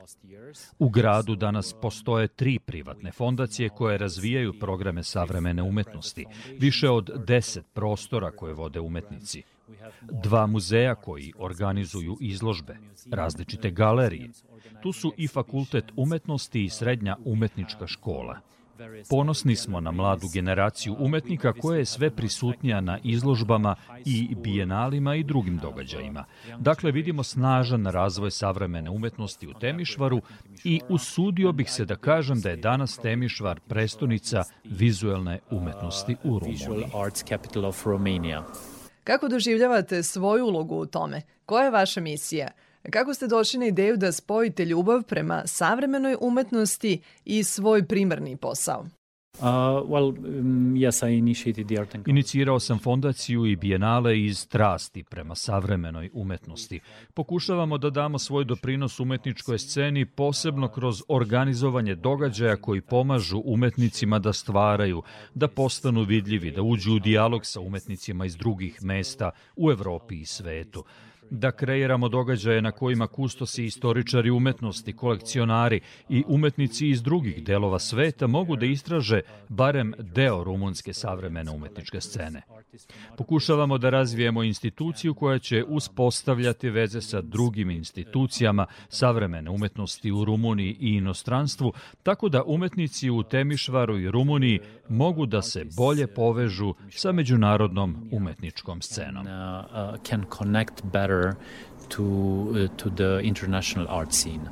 Speaker 10: U gradu danas postoje tri privatne fondacije koje razvijaju programe savremene umetnosti, više od deset prostora koje vode umetnici, dva muzeja koji organizuju izložbe, različite galerije. Tu su i fakultet umetnosti i srednja umetnička škola. Ponosni smo na mladu generaciju umetnika koja je sve prisutnija na izložbama i bijenalima i drugim događajima. Dakle, vidimo snažan razvoj savremene umetnosti u Temišvaru i usudio bih se da kažem da je danas Temišvar prestonica vizuelne umetnosti u Rumuniji.
Speaker 6: Kako doživljavate svoju ulogu u tome? Koja je vaša misija? Kako ste došli na ideju da spojite ljubav prema savremenoj umetnosti i svoj primarni posao?
Speaker 11: Uh, well, um, yes, I initiated the art and
Speaker 10: Inicirao sam fondaciju i bijenale iz strasti prema savremenoj umetnosti. Pokušavamo da damo svoj doprinos umetničkoj sceni posebno kroz organizovanje događaja koji pomažu umetnicima da stvaraju, da postanu vidljivi, da uđu u dijalog sa umetnicima iz drugih mesta u Evropi i svetu da kreiramo događaje na kojima kustosi istoričari umetnosti, kolekcionari i umetnici iz drugih delova sveta mogu da istraže barem deo rumunske savremene umetničke scene. Pokušavamo da razvijemo instituciju koja će uspostavljati veze sa drugim institucijama savremene umetnosti u Rumuniji i inostranstvu, tako da umetnici u Temišvaru i Rumuniji mogu da se bolje povežu sa međunarodnom umetničkom scenom.
Speaker 11: uh, can connect better to uh, to the international art scene.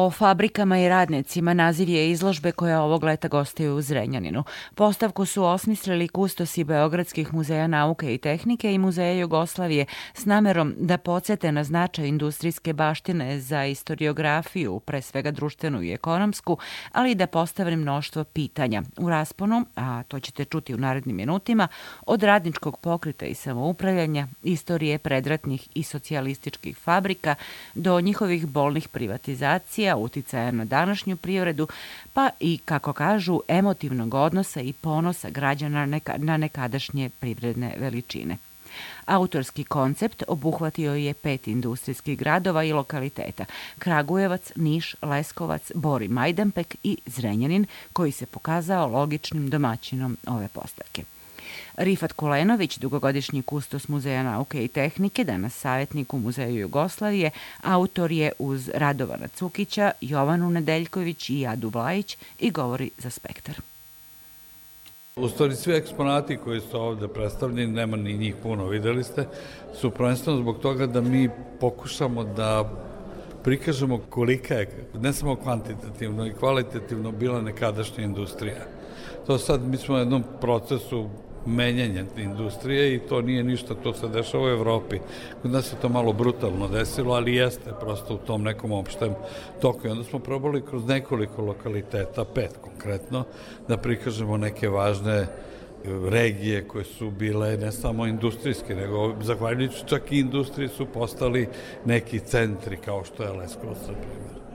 Speaker 3: O fabrikama i radnicima naziv je izložbe koja ovog leta gostuje u Zrenjaninu. Postavku su osmislili kustosi Beogradskih muzeja nauke i tehnike i Muzeja Jugoslavije s namerom da podsete na značaj industrijske baštine za istoriografiju, pre svega društvenu i ekonomsku, ali i da postave mnoštvo pitanja. U rasponu, a to ćete čuti u narednim minutima, od radničkog pokrita i samoupravljanja, istorije predratnih i socijalističkih fabrika do njihovih bolnih privatizacija, uticaja na današnju privredu, pa i, kako kažu, emotivnog odnosa i ponosa građana neka, na nekadašnje privredne veličine. Autorski koncept obuhvatio je pet industrijskih gradova i lokaliteta Kragujevac, Niš, Leskovac, Bori Majdanpek i Zrenjanin, koji se pokazao logičnim domaćinom ove postavke. Rifat Kulenović, dugogodišnji kustos Muzeja nauke i tehnike, danas savjetnik u Muzeju Jugoslavije, autor je uz Radovana Cukića, Jovanu Nedeljković i Adu Vlajić i govori za spektar.
Speaker 12: U stvari svi eksponati koji su ovde predstavljeni, nema ni njih puno, videli ste, su prvenstveno zbog toga da mi pokušamo da prikažemo kolika je, ne samo kvantitativno i kvalitativno, bila nekadašnja industrija. To sad, mi smo u jednom procesu menjanja industrije i to nije ništa, to se dešava u Evropi. Kod nas se to malo brutalno desilo, ali jeste prosto u tom nekom opštem toku. I onda smo probali kroz nekoliko lokaliteta, pet konkretno, da prikažemo neke važne regije koje su bile ne samo industrijske, nego zahvaljujući čak i industriji su postali neki centri kao što je Leskovac, na primjer.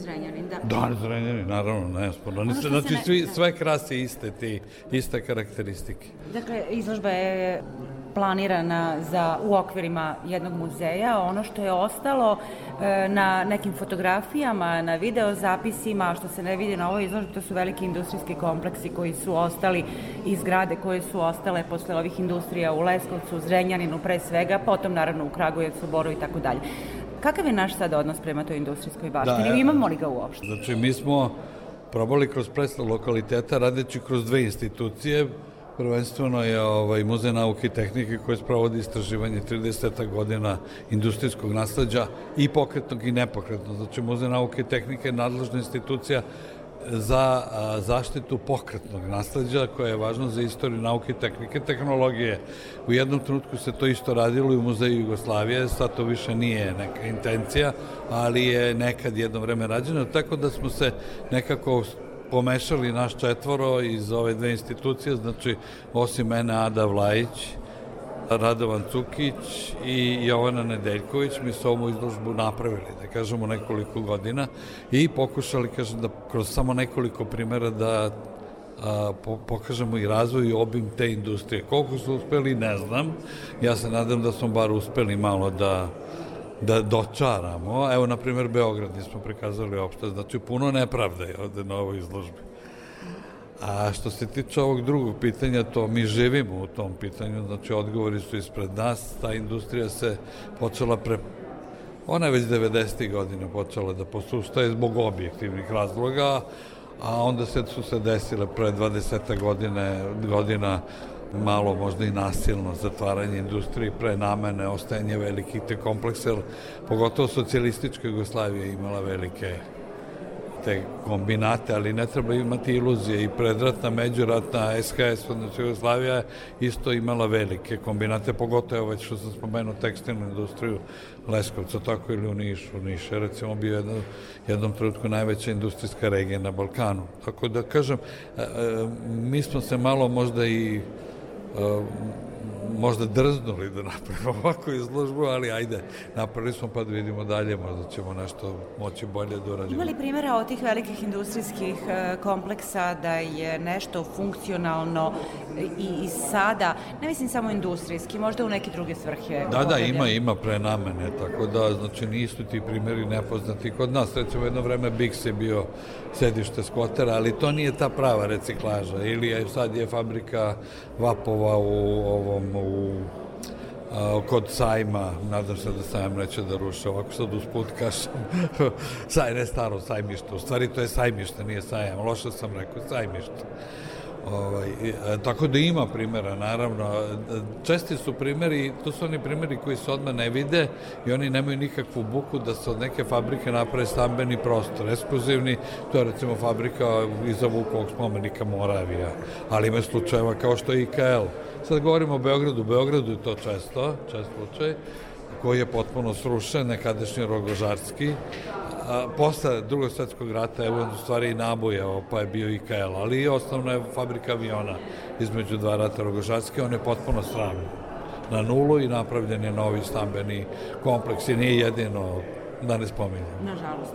Speaker 3: Zrenjanin, da.
Speaker 12: Da, Zrenjanin, naravno, nesporno.
Speaker 3: Ono
Speaker 12: Znači,
Speaker 3: ne-
Speaker 12: svi,
Speaker 3: da.
Speaker 12: sve krase iste, ti, iste karakteristike.
Speaker 3: Dakle, izložba je planirana za, u okvirima jednog muzeja. Ono što je ostalo e, na nekim fotografijama, na videozapisima, što se ne vidi na ovoj izložbi, to su veliki industrijski kompleksi koji su ostali i zgrade koje su ostale posle ovih industrija u Leskovcu, Zrenjaninu pre svega, potom naravno u Kragujevcu, Boru i tako dalje. Kakav je naš sad odnos prema toj industrijskoj baštini?
Speaker 12: Da, ja-
Speaker 3: Imamo li ga uopšte?
Speaker 12: Znači, mi smo probali kroz predstav lokaliteta radeći kroz dve institucije. Prvenstveno je ovaj, Muzej nauke i tehnike koji sprovodi istraživanje 30 godina industrijskog nasleđa i pokretnog i nepokretnog. Znači, Muzej nauke i tehnike je nadležna institucija za zaštitu pokretnog nasleđa koja je važna za istoriju nauke, tehnike, tehnologije. U jednom trenutku se to isto radilo i u Muzeju Jugoslavije, sad to više nije neka intencija, ali je nekad jedno vreme rađeno, tako da smo se nekako pomešali naš četvoro iz ove dve institucije, znači osim mene Ada Vlajić, Radovan Cukić i Jovana Nedeljković, mi su ovu izložbu napravili, da kažemo, nekoliko godina i pokušali, kažem, da kroz samo nekoliko primera da a, po, pokažemo i razvoj i obim te industrije. Koliko su uspeli, ne znam. Ja se nadam da smo bar uspeli malo da da dočaramo. Evo, na primjer, Beograd nismo prikazali uopšte, znači puno nepravde je ovde na ovoj izložbi. A što se tiče ovog drugog pitanja, to mi živimo u tom pitanju, znači odgovori su ispred nas, ta industrija se počela pre... Ona je već 90. godina počela da posustaje zbog objektivnih razloga, a onda se su se desile pre 20 godine, godina malo možda i nasilno zatvaranje industrije, prenamene, ostajanje velikih te kompleksa, jer pogotovo socijalistička Jugoslavija imala velike te kombinate, ali ne treba imati iluzije i predratna, međuratna SHS, odnosno Jugoslavija isto imala velike kombinate, pogotovo već što sam spomenuo tekstilnu industriju Leskovca, tako ili u Nišu. Niš je recimo bio jedno, jednom trenutku najveća industrijska regija na Balkanu. Tako da kažem, e, e, mi smo se malo možda i e, možda drznuli da napravimo *laughs* ovakvu izložbu, ali ajde, napravili smo pa da vidimo dalje, možda ćemo nešto moći bolje da uradimo.
Speaker 3: Ima li primjera od tih velikih industrijskih e, kompleksa da je nešto funkcionalno i, i sada, ne mislim samo industrijski, možda u neke druge svrhe?
Speaker 12: Da, da, ima, ima prenamene, tako da, znači, nisu ti primjeri nepoznati kod nas. Recimo, jedno vreme Bix je bio sedište skvotera, ali to nije ta prava reciklaža. Ili je, sad je fabrika vapova u ovom, u a, kod sajma, nadam se da sajam neće da ruše, ovako sad usput kažem, *laughs* saj, ne staro sajmište, u stvari to je sajmište, nije sajam, loše sam rekao, sajmište. Ovaj, e, tako da ima primjera, naravno. E, Česti su primjeri, to su oni primjeri koji se odmah ne vide i oni nemaju nikakvu buku da se od neke fabrike naprave stambeni prostor. Ekskluzivni, to je recimo fabrika iza Vukovog spomenika Moravija, ali ima slučajeva kao što je IKL. Sad govorimo o Beogradu, Beogradu je to često, čest slučaj, koji je potpuno srušen, nekadašnji Rogožarski, a, posle drugog svetskog rata je u stvari i nabojao, pa je bio IKL, ali i osnovna je fabrika aviona između dva rata Rogožarske, on je potpuno sravljen na nulu i napravljen je novi stambeni kompleks i nije jedino, da ne spominjem.
Speaker 3: Nažalost.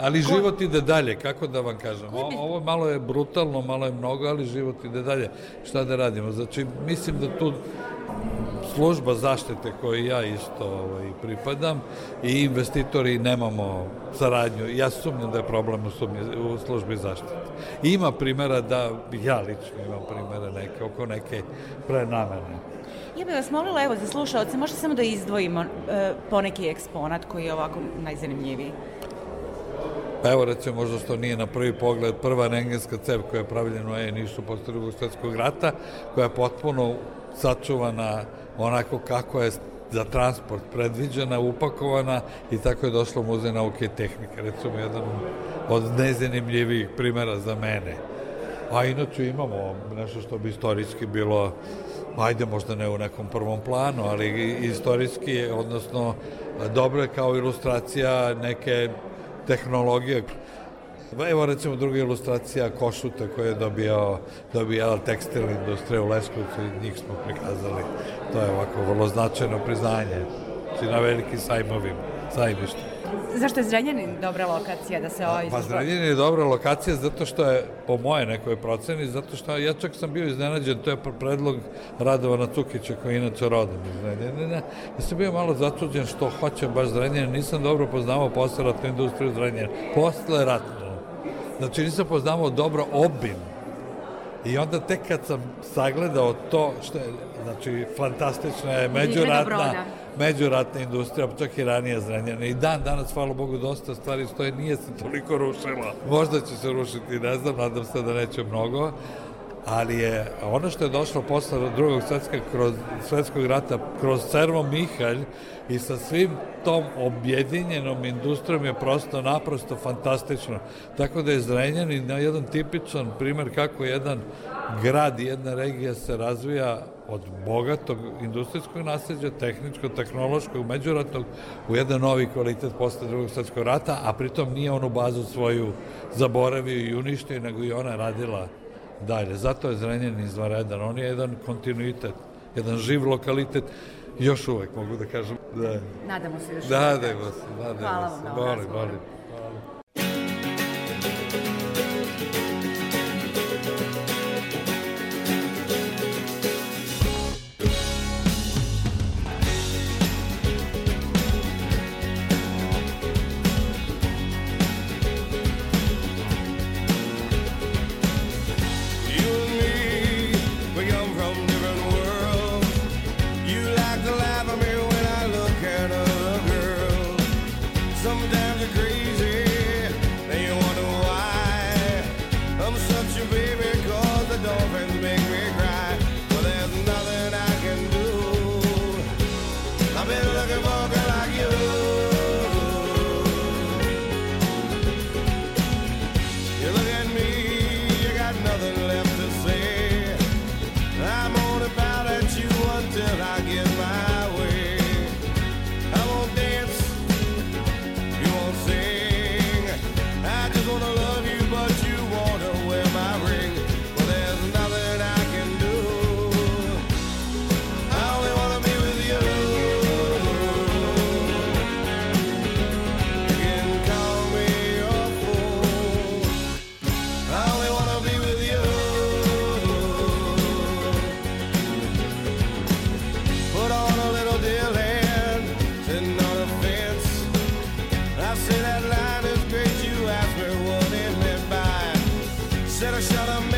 Speaker 12: Ali život ide dalje, kako da vam kažem. O, ovo malo je brutalno, malo je mnogo, ali život ide dalje. Šta da radimo? Znači, mislim da tu služba zaštite koju ja isto ovaj, pripadam i investitori nemamo saradnju. Ja sumnjam da je problem u, sumnje, u službi zaštite. Ima primjera da, ja lično imam primjera neke, oko neke prenamene.
Speaker 3: Ja bih vas molila, evo, za slušalce, možete samo da izdvojimo e, poneki eksponat koji je ovako najzanimljiviji.
Speaker 12: Pa evo recimo možda što nije na prvi pogled prva rengenska cev koja je pravljena u Nišu posle drugog svetskog rata, koja je potpuno sačuvana onako kako je za transport predviđena, upakovana i tako je došlo Muzej nauke i tehnike. Recimo jedan od nezanimljivijih primjera za mene. A inače imamo nešto što bi istorijski bilo ajde možda ne u nekom prvom planu, ali istorijski, odnosno dobro je kao ilustracija neke tehnologije. Evo recimo druga ilustracija Košuta koje je dobijao, dobijala tekstil industrija u Leskovcu i njih smo prikazali. To je ovako vrlo značajno priznanje. Znači na velikim sajmovima, sajmištima.
Speaker 3: Zašto je Zrenjanin dobra lokacija da se ovo
Speaker 12: Pa
Speaker 3: izgleda?
Speaker 12: Zrenjanin je dobra lokacija zato što je, po moje nekoj proceni, zato što ja čak sam bio iznenađen, to je predlog Radovana Cukića koji je inače rodom iz Zrenjanina. Ja sam bio malo začuđen što hoće baš Zrenjanin, nisam dobro poznavao posle ratnu industriju Zrenjanina, posle ratnu. Znači nisam poznavao dobro obim I onda tek kad sam sagledao to što je, znači, fantastična je međuratna. Međuratna industrija, čak i ranije Zrenjanina. I dan danas, hvala Bogu, dosta stvari stoje, nije se toliko rušila. Možda će se rušiti, ne znam, nadam se da neće mnogo. Ali je ono što je došlo posle drugog svetskog, kroz, svetskog rata kroz Servo Mihalj i sa svim tom objedinjenom industrijom je prosto naprosto fantastično. Tako da je Zrenjanin jedan tipičan primer kako jedan grad i jedna regija se razvija od bogatog industrijskog nasljeđa, tehničkog, tehnološkog, međuratnog, u jedan novi kvalitet posle drugog svetskog rata, a pritom nije onu bazu svoju zaboravio i uništio, nego i ona radila dalje. Zato je Zrenjanin izvanredan. On je jedan kontinuitet, jedan živ lokalitet, još uvek mogu da kažem. Da,
Speaker 3: Nadamo se još.
Speaker 12: nadajmo se, nadajmo
Speaker 3: Hvala vam
Speaker 12: se.
Speaker 3: na ovom razgovoru.
Speaker 13: Said I shot a man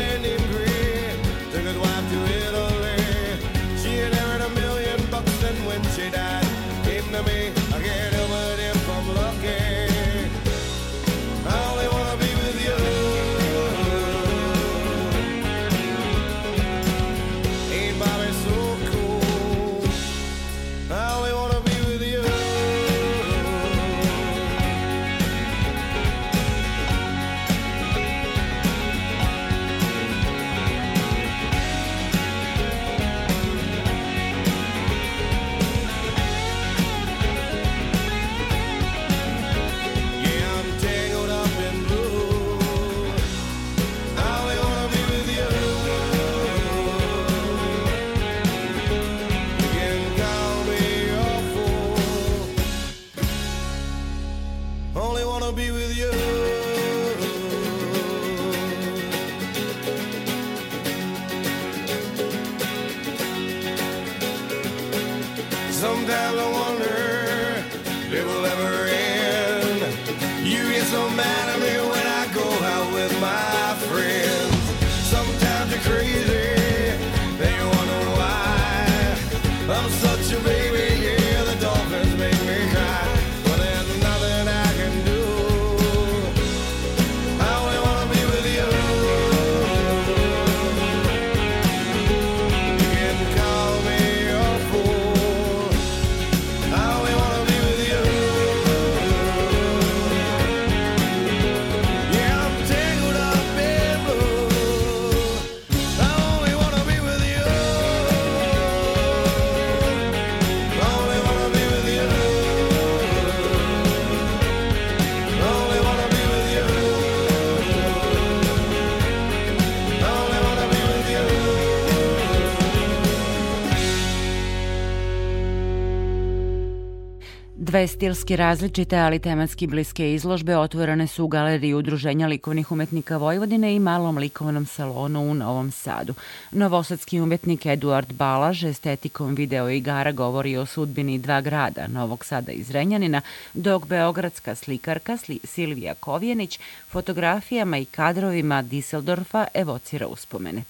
Speaker 3: Dve stilski različite, ali tematski bliske izložbe otvorene su u galeriji Udruženja likovnih umetnika Vojvodine i malom likovnom salonu u Novom Sadu. Novosadski umetnik Eduard Balaž estetikom video igara govori o sudbini dva grada, Novog Sada i Zrenjanina, dok beogradska slikarka Sli- Silvija Kovjenić fotografijama i kadrovima Diseldorfa evocira uspomene.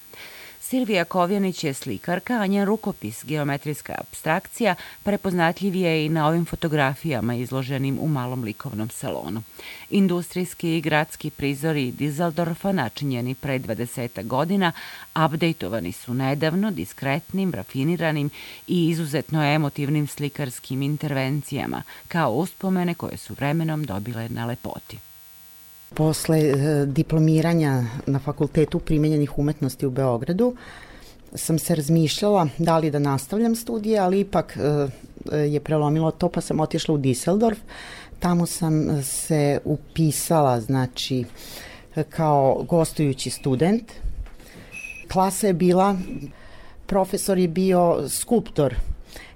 Speaker 3: Silvija Kovjanić je slikarka, a njen rukopis, geometrijska abstrakcija, prepoznatljiv je i na ovim fotografijama izloženim u malom likovnom salonu. Industrijski i gradski prizori Dizeldorfa, načinjeni pre 20 godina, updateovani su nedavno diskretnim, rafiniranim i izuzetno emotivnim slikarskim intervencijama, kao uspomene koje su vremenom dobile na lepoti.
Speaker 14: Posle e, diplomiranja na Fakultetu primenjenih umetnosti u Beogradu sam se razmišljala da li da nastavljam studije, ali ipak e, je prelomilo to pa sam otišla u Düsseldorf. Tamo sam se upisala, znači, kao gostujući student. Klasa je bila, profesor je bio skulptor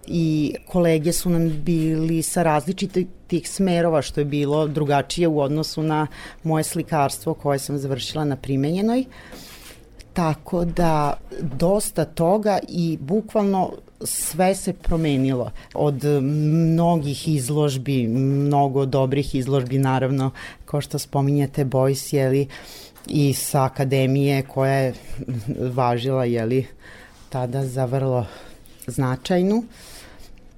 Speaker 14: i kolege su nam bili sa različitih smerova što je bilo drugačije u odnosu na moje slikarstvo koje sam završila na primenjenoj. Tako da dosta toga i bukvalno sve se promenilo. Od mnogih izložbi, mnogo dobrih izložbi, naravno, kao što spominjate, Bojs, jeli, i sa akademije koja je važila, jeli, tada za vrlo značajnu.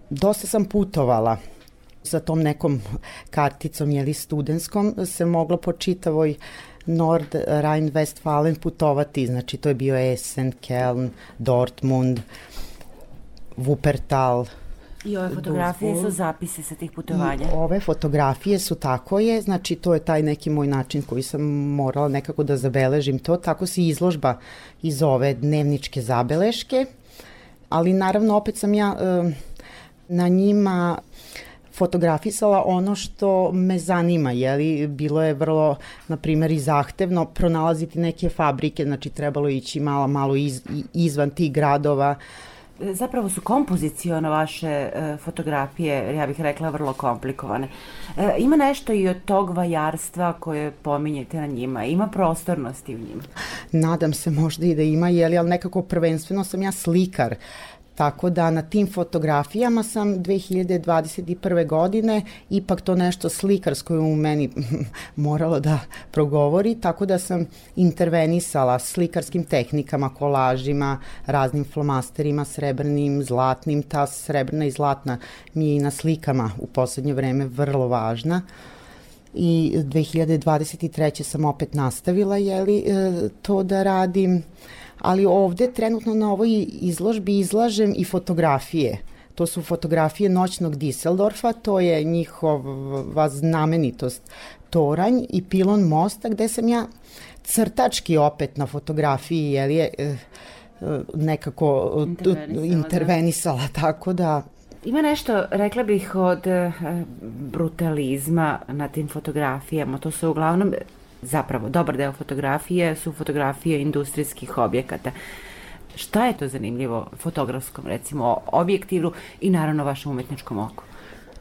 Speaker 14: Dosta sam putovala sa tom nekom karticom, jeli, studenskom, se moglo po čitavoj Nord Rhein-Westfalen putovati, znači to je bio Essen, Keln, Dortmund, Wuppertal,
Speaker 3: I ove fotografije su
Speaker 14: Duisburg.
Speaker 3: zapisi sa tih putovanja.
Speaker 14: I ove fotografije su tako je, znači to je taj neki moj način koji sam morala nekako da zabeležim to, tako se izložba iz ove dnevničke zabeleške, ali naravno opet sam ja e, na njima fotografisala ono što me zanima, jeli, bilo je vrlo, na primjer, i zahtevno pronalaziti neke fabrike, znači trebalo ići malo, malo iz, izvan tih gradova,
Speaker 3: Zapravo su kompoziciono vaše e, fotografije, ja bih rekla, vrlo komplikovane. E, ima nešto i od tog vajarstva koje pominjete na njima? Ima prostornosti u njima?
Speaker 14: Nadam se možda i da ima, jeli, ali nekako prvenstveno sam ja slikar. Tako da na tim fotografijama sam 2021. godine ipak to nešto slikarsko je u meni *laughs* moralo da progovori, tako da sam intervenisala slikarskim tehnikama, kolažima, raznim flomasterima, srebrnim, zlatnim. Ta srebrna i zlatna mi je i na slikama u poslednje vreme vrlo važna i 2023. sam opet nastavila jeli, e, to da radim, ali ovde trenutno na ovoj izložbi izlažem i fotografije. To su fotografije noćnog Diseldorfa, to je njihova znamenitost Toranj i Pilon mosta, gde sam ja crtački opet na fotografiji, jel je, e, e, nekako
Speaker 3: Intervenisala, da.
Speaker 14: intervenisala, tako da
Speaker 3: Ima nešto, rekla bih, od brutalizma na tim fotografijama. To su uglavnom, zapravo, dobar deo fotografije su fotografije industrijskih objekata. Šta je to zanimljivo fotografskom, recimo, objektivu i naravno vašem umetničkom oku?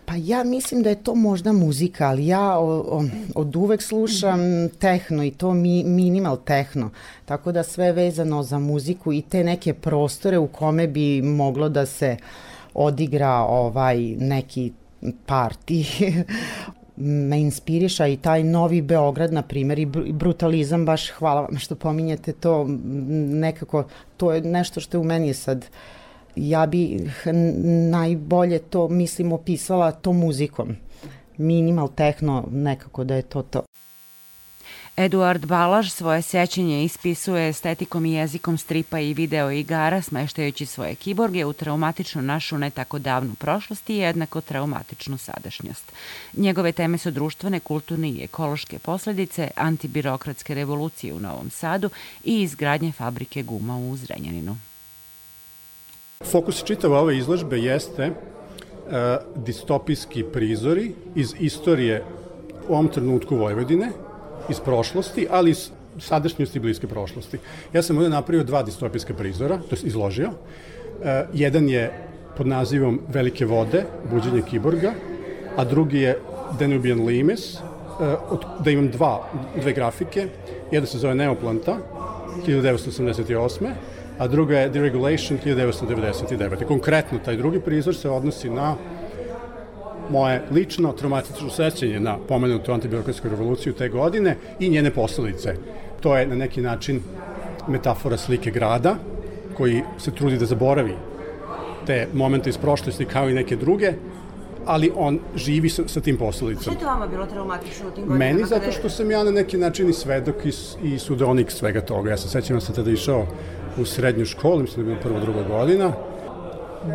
Speaker 14: Pa ja mislim da je to možda muzika, ali ja o, o, od uvek slušam tehno i to mi, minimal tehno, tako da sve vezano za muziku i te neke prostore u kome bi moglo da se odigra ovaj neki parti me inspiriša i taj novi Beograd, na primjer, i br- i brutalizam, baš hvala vam što pominjete to, nekako, to je nešto što je u meni sad, ja bi najbolje to, mislim, opisala to muzikom. Minimal tehno, nekako da je to to.
Speaker 3: Eduard Balaž svoje sećanje ispisuje estetikom i jezikom stripa i video igara, smeštajući svoje kiborge u traumatičnu našu ne tako davnu prošlost i jednako traumatičnu sadašnjost. Njegove teme su društvene, kulturne i ekološke posledice, antibirokratske revolucije u Novom Sadu i izgradnje fabrike guma u Zrenjaninu.
Speaker 15: Fokus čitave ove izložbe jeste e, distopijski prizori iz istorije u ovom trenutku Vojvodine, iz prošlosti, ali iz sadašnjosti i bliske prošlosti. Ja sam ovdje napravio dva distopijska prizora, to je izložio. E, jedan je pod nazivom Velike vode, buđenje kiborga, a drugi je Danubian Limes, e, od, da imam dva, dve grafike. Jedna se zove Neoplanta, 1988. a druga je Deregulation 1999. Konkretno, taj drugi prizor se odnosi na moje lično traumatično sećanje na pomenutu antibirokratsku revoluciju te godine i njene posledice. To je na neki način metafora slike grada koji se trudi da zaboravi te momente iz prošlosti kao i neke druge, ali on živi sa, sa tim
Speaker 3: Što
Speaker 15: posledicama.
Speaker 3: je to vama bilo traumatično u tim godinama?
Speaker 15: Meni zato što sam ja na neki način i svedok i, i sudonik svega toga. Ja se sećam da sam tada išao u srednju školu, mislim da je bilo prva, druga godina.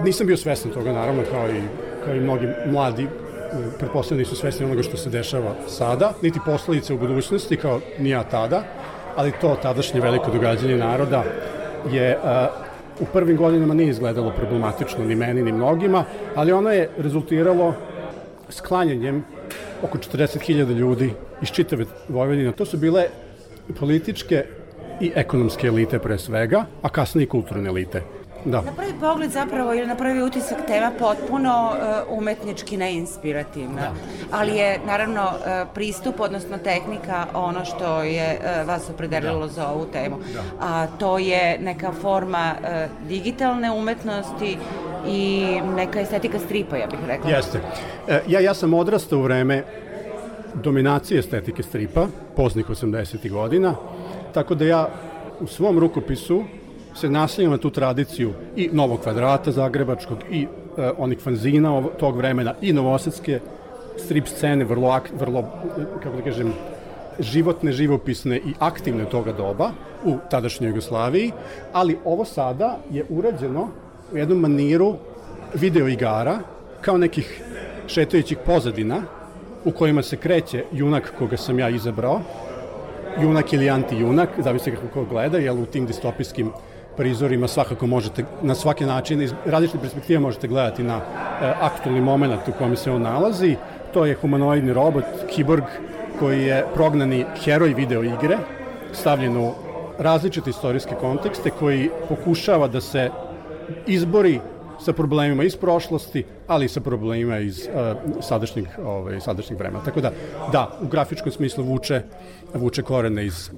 Speaker 15: Nisam bio svestan toga, naravno, kao i, kao i mnogi mladi, e, pretpostavljeni nisu svesni onoga što se dešava sada, niti posledice u budućnosti, kao ni ja tada, ali to tadašnje veliko događanje naroda je a, u prvim godinama nije izgledalo problematično ni meni ni mnogima, ali ono je rezultiralo sklanjanjem oko 40.000 ljudi iz čitave Vojvodine. To su bile političke i ekonomske elite pre svega, a kasnije i kulturne elite. Da.
Speaker 3: Na prvi pogled zapravo ili na prvi utisak tema potpuno uh, umetnički neinspirativna, ali je naravno uh, pristup, odnosno tehnika ono što je uh, vas opredelilo za ovu temu. A to je neka forma uh, digitalne umetnosti i neka estetika stripa, ja bih rekla.
Speaker 15: Jeste. E, ja, ja sam odrastao u vreme dominacije estetike stripa, poznih 80. godina, tako da ja u svom rukopisu se naslanjam na tu tradiciju i Novog kvadrata Zagrebačkog i e, onih fanzina ov- tog vremena i novosadske strip scene, vrlo, ak, vrlo, kako da kažem, životne, živopisne i aktivne toga doba u tadašnjoj Jugoslaviji, ali ovo sada je urađeno u jednom maniru video igara kao nekih šetajućih pozadina u kojima se kreće junak koga sam ja izabrao, junak ili anti-junak, zavisi kako ko gleda, jer u tim distopijskim prizorima svakako možete na svaki način iz različite perspektive možete gledati na e, aktualni moment u kome se on nalazi. To je humanoidni robot, kiborg, koji je prognani heroj video igre, stavljen u različite istorijske kontekste, koji pokušava da se izbori sa problemima iz prošlosti, ali i sa problemima iz uh, sadašnjeg, ovaj, sadašnjeg vremena. Tako da, da, u grafičkom smislu vuče, vuče korene iz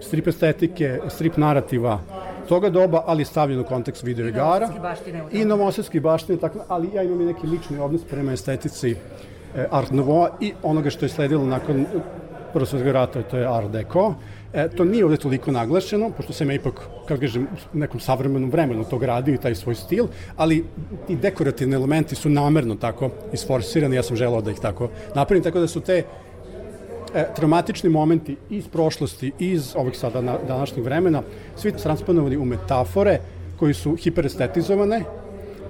Speaker 15: strip estetike, strip narativa toga doba, ali stavljen u kontekst video igara i novosadski baštine, tako, ali ja imam i neki lični odnos prema estetici e, Art Nouveau i onoga što je sledilo nakon Prvog svetskog rata, to je Art Deco. E, to nije ovde toliko naglašeno, pošto sam ja ipak, kako kažem, u nekom savremenom vremenu to gradio i taj svoj stil, ali ti dekorativni elementi su namerno tako isforsirani, ja sam želao da ih tako napravim, tako da su te e, traumatični momenti iz prošlosti, iz ovih sada na, današnjeg vremena, svi transponovani u metafore koji su hiperestetizovane,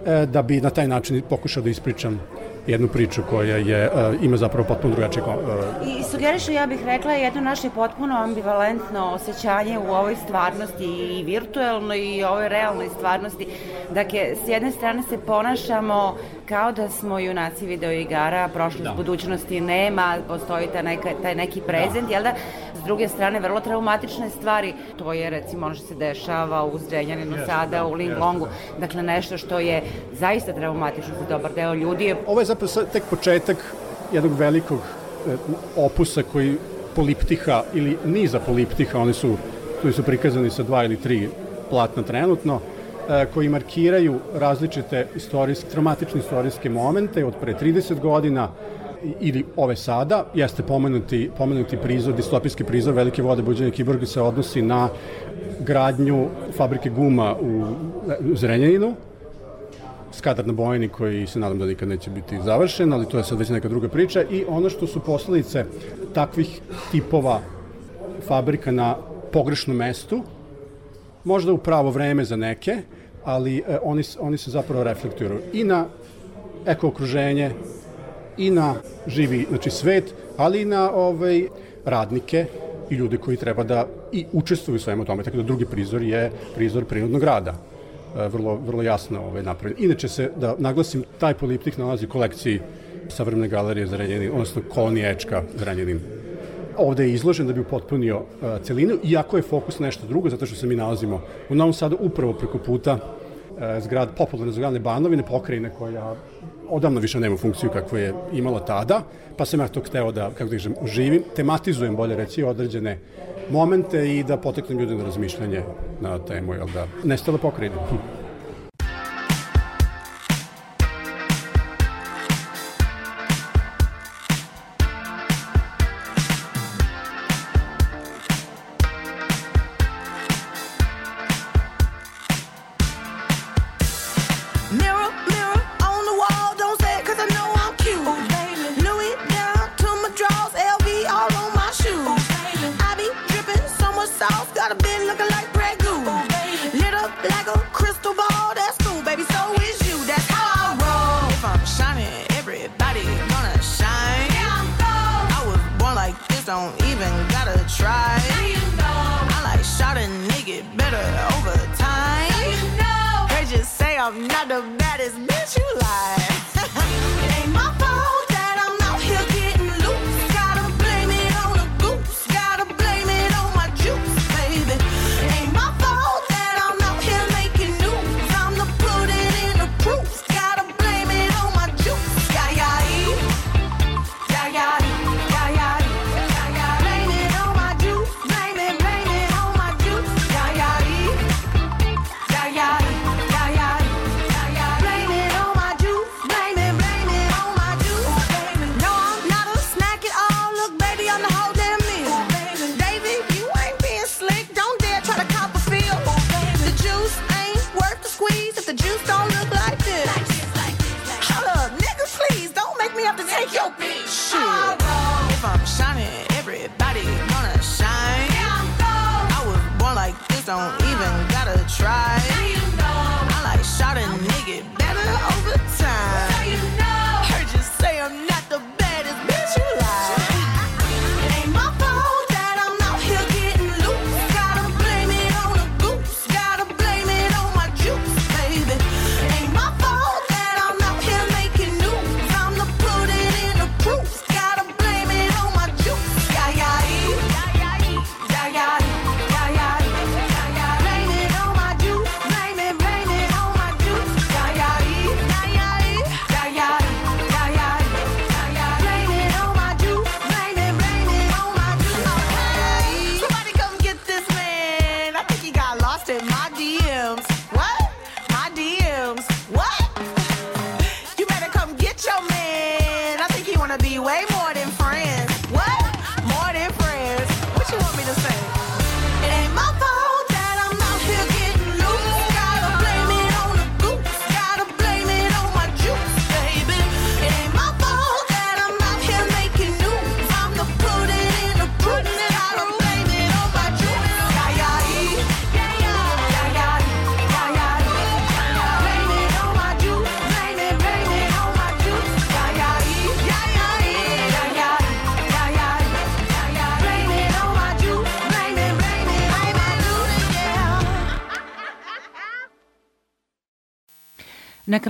Speaker 15: e, da bi na taj način pokušao da ispričam jednu priču koja je, e, ima zapravo potpuno drugačije e,
Speaker 3: I sugerišu, ja bih rekla, jedno naše potpuno ambivalentno osjećanje u ovoj stvarnosti i virtuelnoj i ovoj realnoj stvarnosti. Dakle, s jedne strane se ponašamo kao da smo junaci videoigara, prošlost,
Speaker 16: Da.
Speaker 3: budućnosti nema, postoji ta neka, taj neki prezent, jel da? S druge strane, vrlo traumatične stvari, to je recimo ono što se dešava u Zrenjaninu
Speaker 15: Jeste,
Speaker 3: sada,
Speaker 15: da,
Speaker 3: u Ling
Speaker 15: jeste,
Speaker 3: Longu. Dakle, nešto što je zaista traumatično za dobar deo ljudi. je
Speaker 15: Ovo je zapravo tek početak jednog velikog e, opusa koji poliptiha ili niza poliptiha, oni su, koji su prikazani sa dva ili tri platna trenutno, e, koji markiraju različite istorijske, traumatične istorijske momente od pre 30 godina ili ove sada, jeste pomenuti, pomenuti prizor, distopijski prizor Velike vode buđenja Kiborga se odnosi na gradnju fabrike guma u Zrenjaninu, skadar na Bojani koji se nadam da nikad neće biti završen, ali to je sad već neka druga priča. I ono što su posledice takvih tipova fabrika na pogrešnom mestu, možda u pravo vreme za neke, ali e, oni, oni se zapravo reflektuju. I na eko okruženje, i na živi znači svet, ali i na ovaj, radnike i ljude koji treba da i učestvuju u svemu tome. Tako da drugi prizor je prizor prirodnog rada. E, vrlo, vrlo jasno ovaj, napravljen. Inače se, da naglasim, taj poliptik nalazi u kolekciji Savremene galerije Zrenjanin, odnosno kolonije Ečka Zrenjanin. Ovde je izložen da bi upotpunio uh, celinu, iako je fokus nešto drugo, zato što se mi nalazimo u Novom Sadu upravo preko puta uh, zgrad, popularne zgradne banovine, pokrajine koja
Speaker 17: odavno više nema funkciju kakvu je imala tada, pa sam ja to hteo da, kako da kažem, živim, tematizujem bolje reći određene momente i da poteknem ljude na razmišljanje na temu, jel da, nestala pokrajine.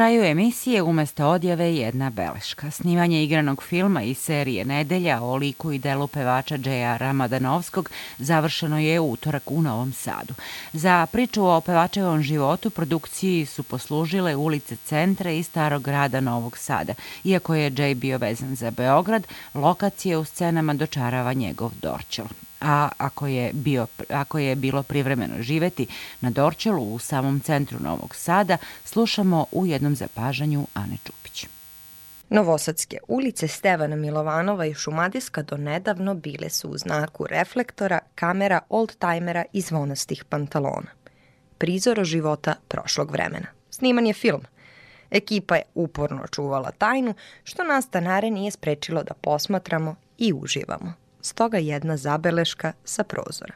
Speaker 3: kraju emisije umesto odjave jedna beleška. Snimanje igranog filma i serije Nedelja o liku i delu pevača Džeja Ramadanovskog završeno je utorak u Novom Sadu. Za priču o pevačevom životu produkciji su poslužile ulice centra i starog grada Novog Sada. Iako je Džej bio vezan za Beograd, lokacije u scenama dočarava njegov dorćol a ako je, bio, ako je bilo privremeno živeti na Dorčelu u samom centru Novog Sada, slušamo u jednom zapažanju Ane Čupić.
Speaker 18: Novosadske ulice Stevana Milovanova i Šumadijska do nedavno bile su u znaku reflektora, kamera, oldtimera i zvonastih pantalona. Prizor života prošlog vremena. Sniman je film. Ekipa je uporno čuvala tajnu, što nas stanare nije sprečilo da posmatramo i uživamo stoga jedna zabeleška sa prozora.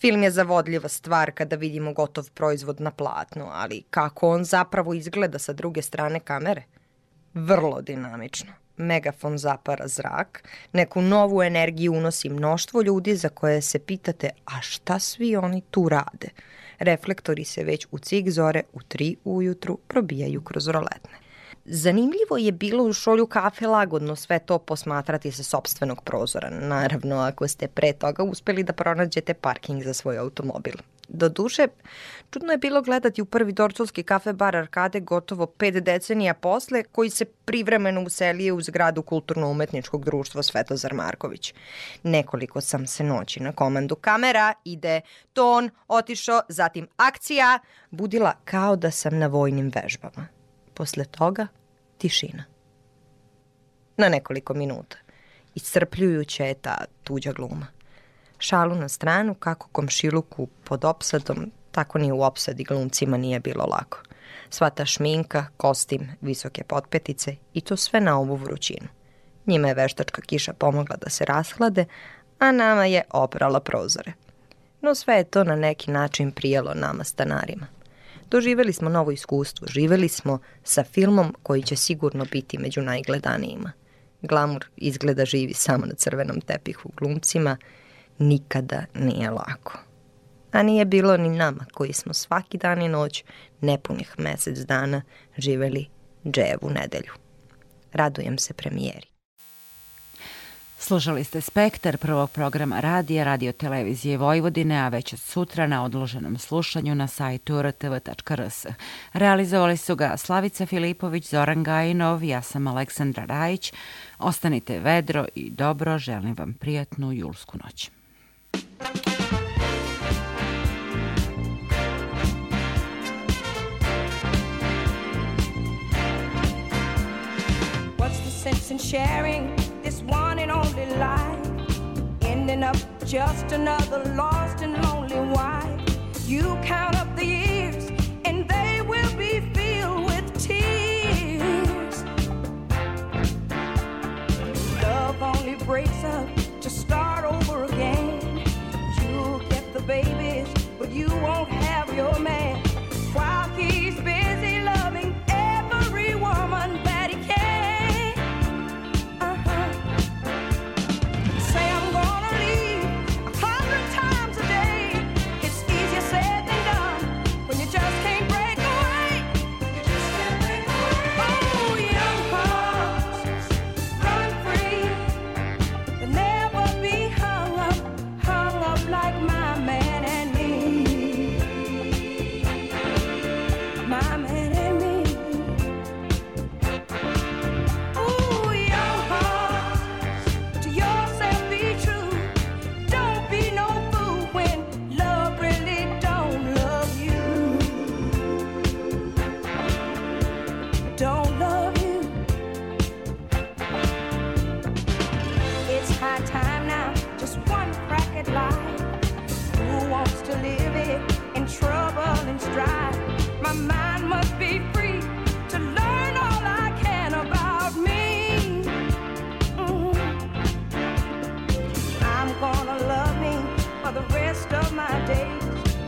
Speaker 18: Film je zavodljiva stvar kada vidimo gotov proizvod na platnu, ali kako on zapravo izgleda sa druge strane kamere? Vrlo dinamično. Megafon zapara zrak, neku novu energiju unosi mnoštvo ljudi za koje se pitate a šta svi oni tu rade? Reflektori se već u cik zore u tri ujutru probijaju kroz roletne. Zanimljivo je bilo u šolju kafe lagodno sve to posmatrati sa sobstvenog prozora, naravno ako ste pre toga uspeli da pronađete parking za svoj automobil. Do duše, čudno je bilo gledati u prvi dorčulski kafe bar Arkade gotovo pet decenija posle, koji se privremeno uselije u zgradu Kulturno-umetničkog društva Svetozar Marković. Nekoliko sam se noći na komandu kamera, ide ton, otišao, zatim akcija, budila kao da sam na vojnim vežbama. Posle toga, tišina. Na nekoliko minuta. Iscrpljujuća je ta tuđa gluma. Šalu na stranu, kako komšiluku pod opsadom, tako ni u opsadi glumcima nije bilo lako. Sva ta šminka, kostim, visoke potpetice i to sve na ovu vrućinu. Njima je veštačka kiša pomogla da se rashlade, a nama je oprala prozore. No sve je to na neki način prijelo nama stanarima. Doživeli smo novo iskustvo, živeli smo sa filmom koji će sigurno biti među najgledanijima. Glamur izgleda živi samo na crvenom tepihu glumcima, nikada nije lako. A nije bilo ni nama koji smo svaki dan i noć nepunih mesec dana živeli dževu nedelju. Radujem se premijeri.
Speaker 3: Slušali ste Spektar prvog programa radija, radio televizije Vojvodine, a već od sutra na odloženom slušanju na sajtu rtv.rs. Realizovali su ga Slavica Filipović, Zoran Gajinov, ja sam Aleksandra Rajić. Ostanite vedro i dobro, želim vam prijatnu julsku noć.
Speaker 19: What's the sense in sharing this one and only life? Ending up just another lost and lonely wife. You count up the years, and they will be filled with tears. Love only breaks up to start over again. You'll get the babies, but you won't have your man. While rest of my days.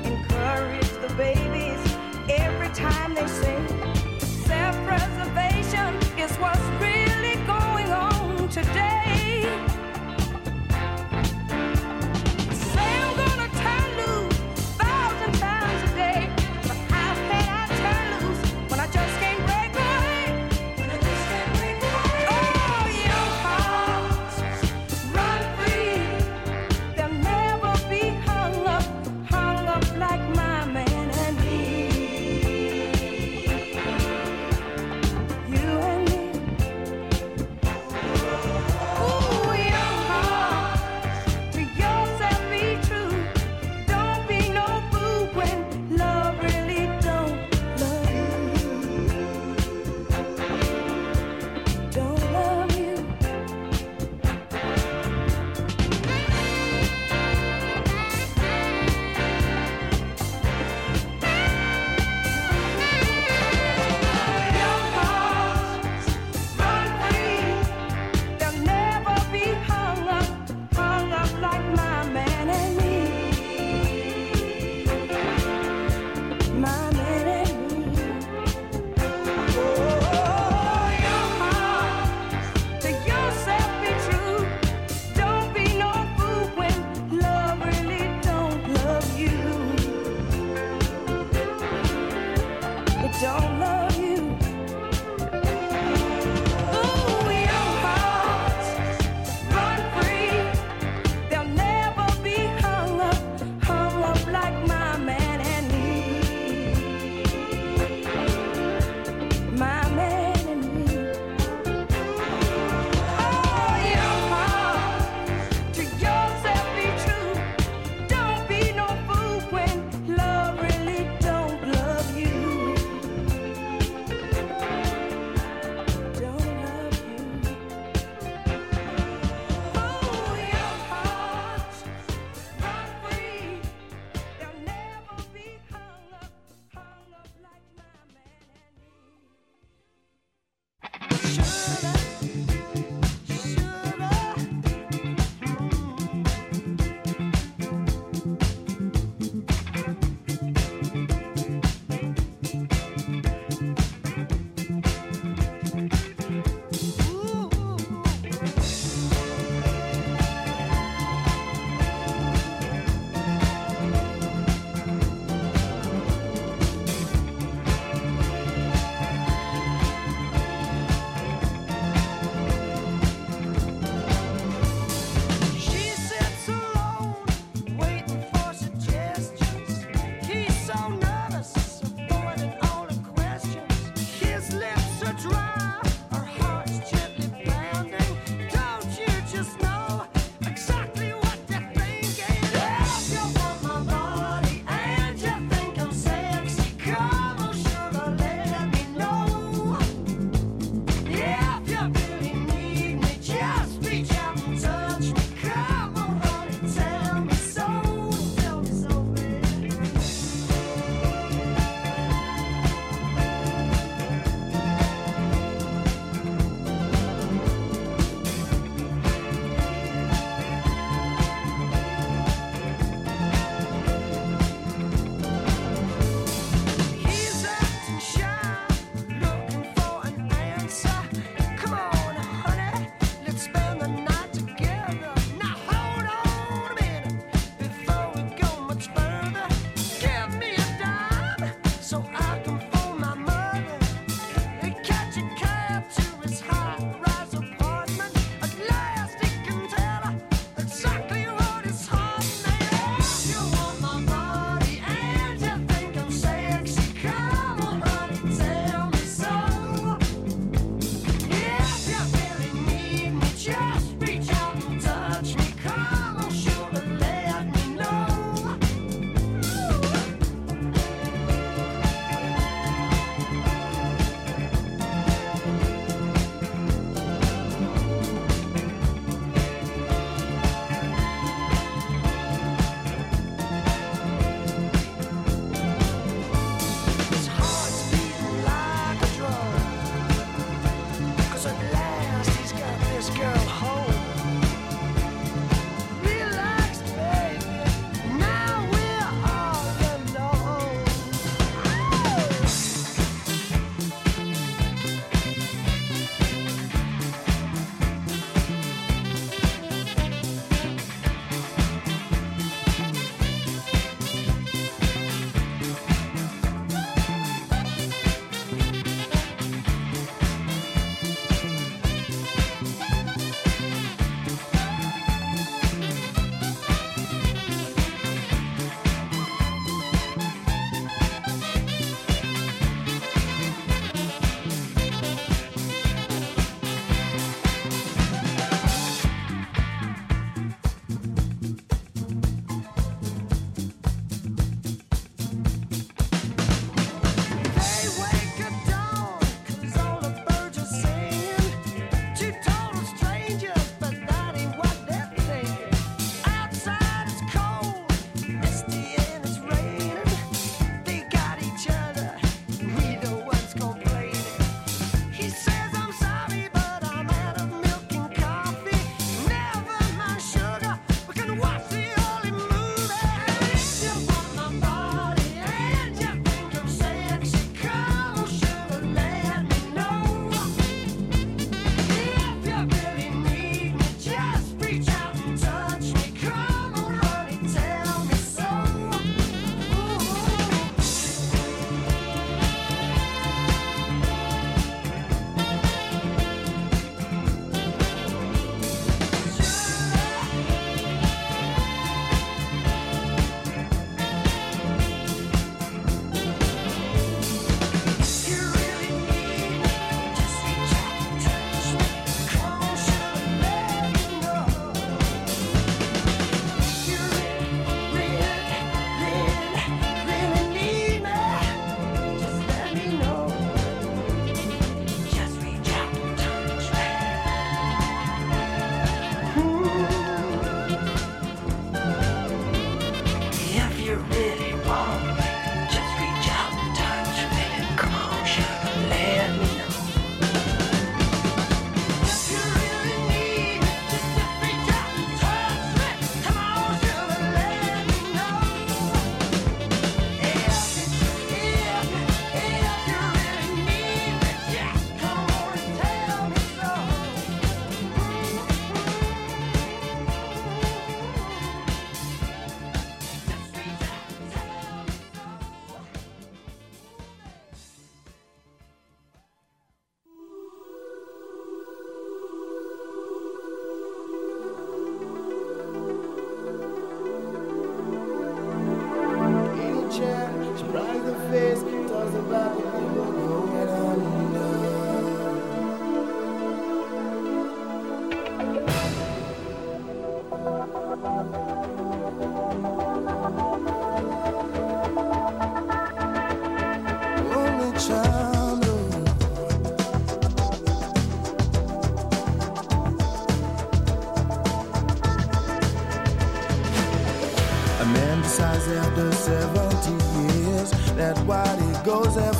Speaker 19: Encourage the babies every time they say self preservation is what's really going on today.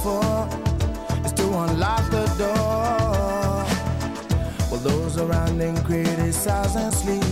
Speaker 20: for is to unlock the door. While well, those around them criticize and sleep.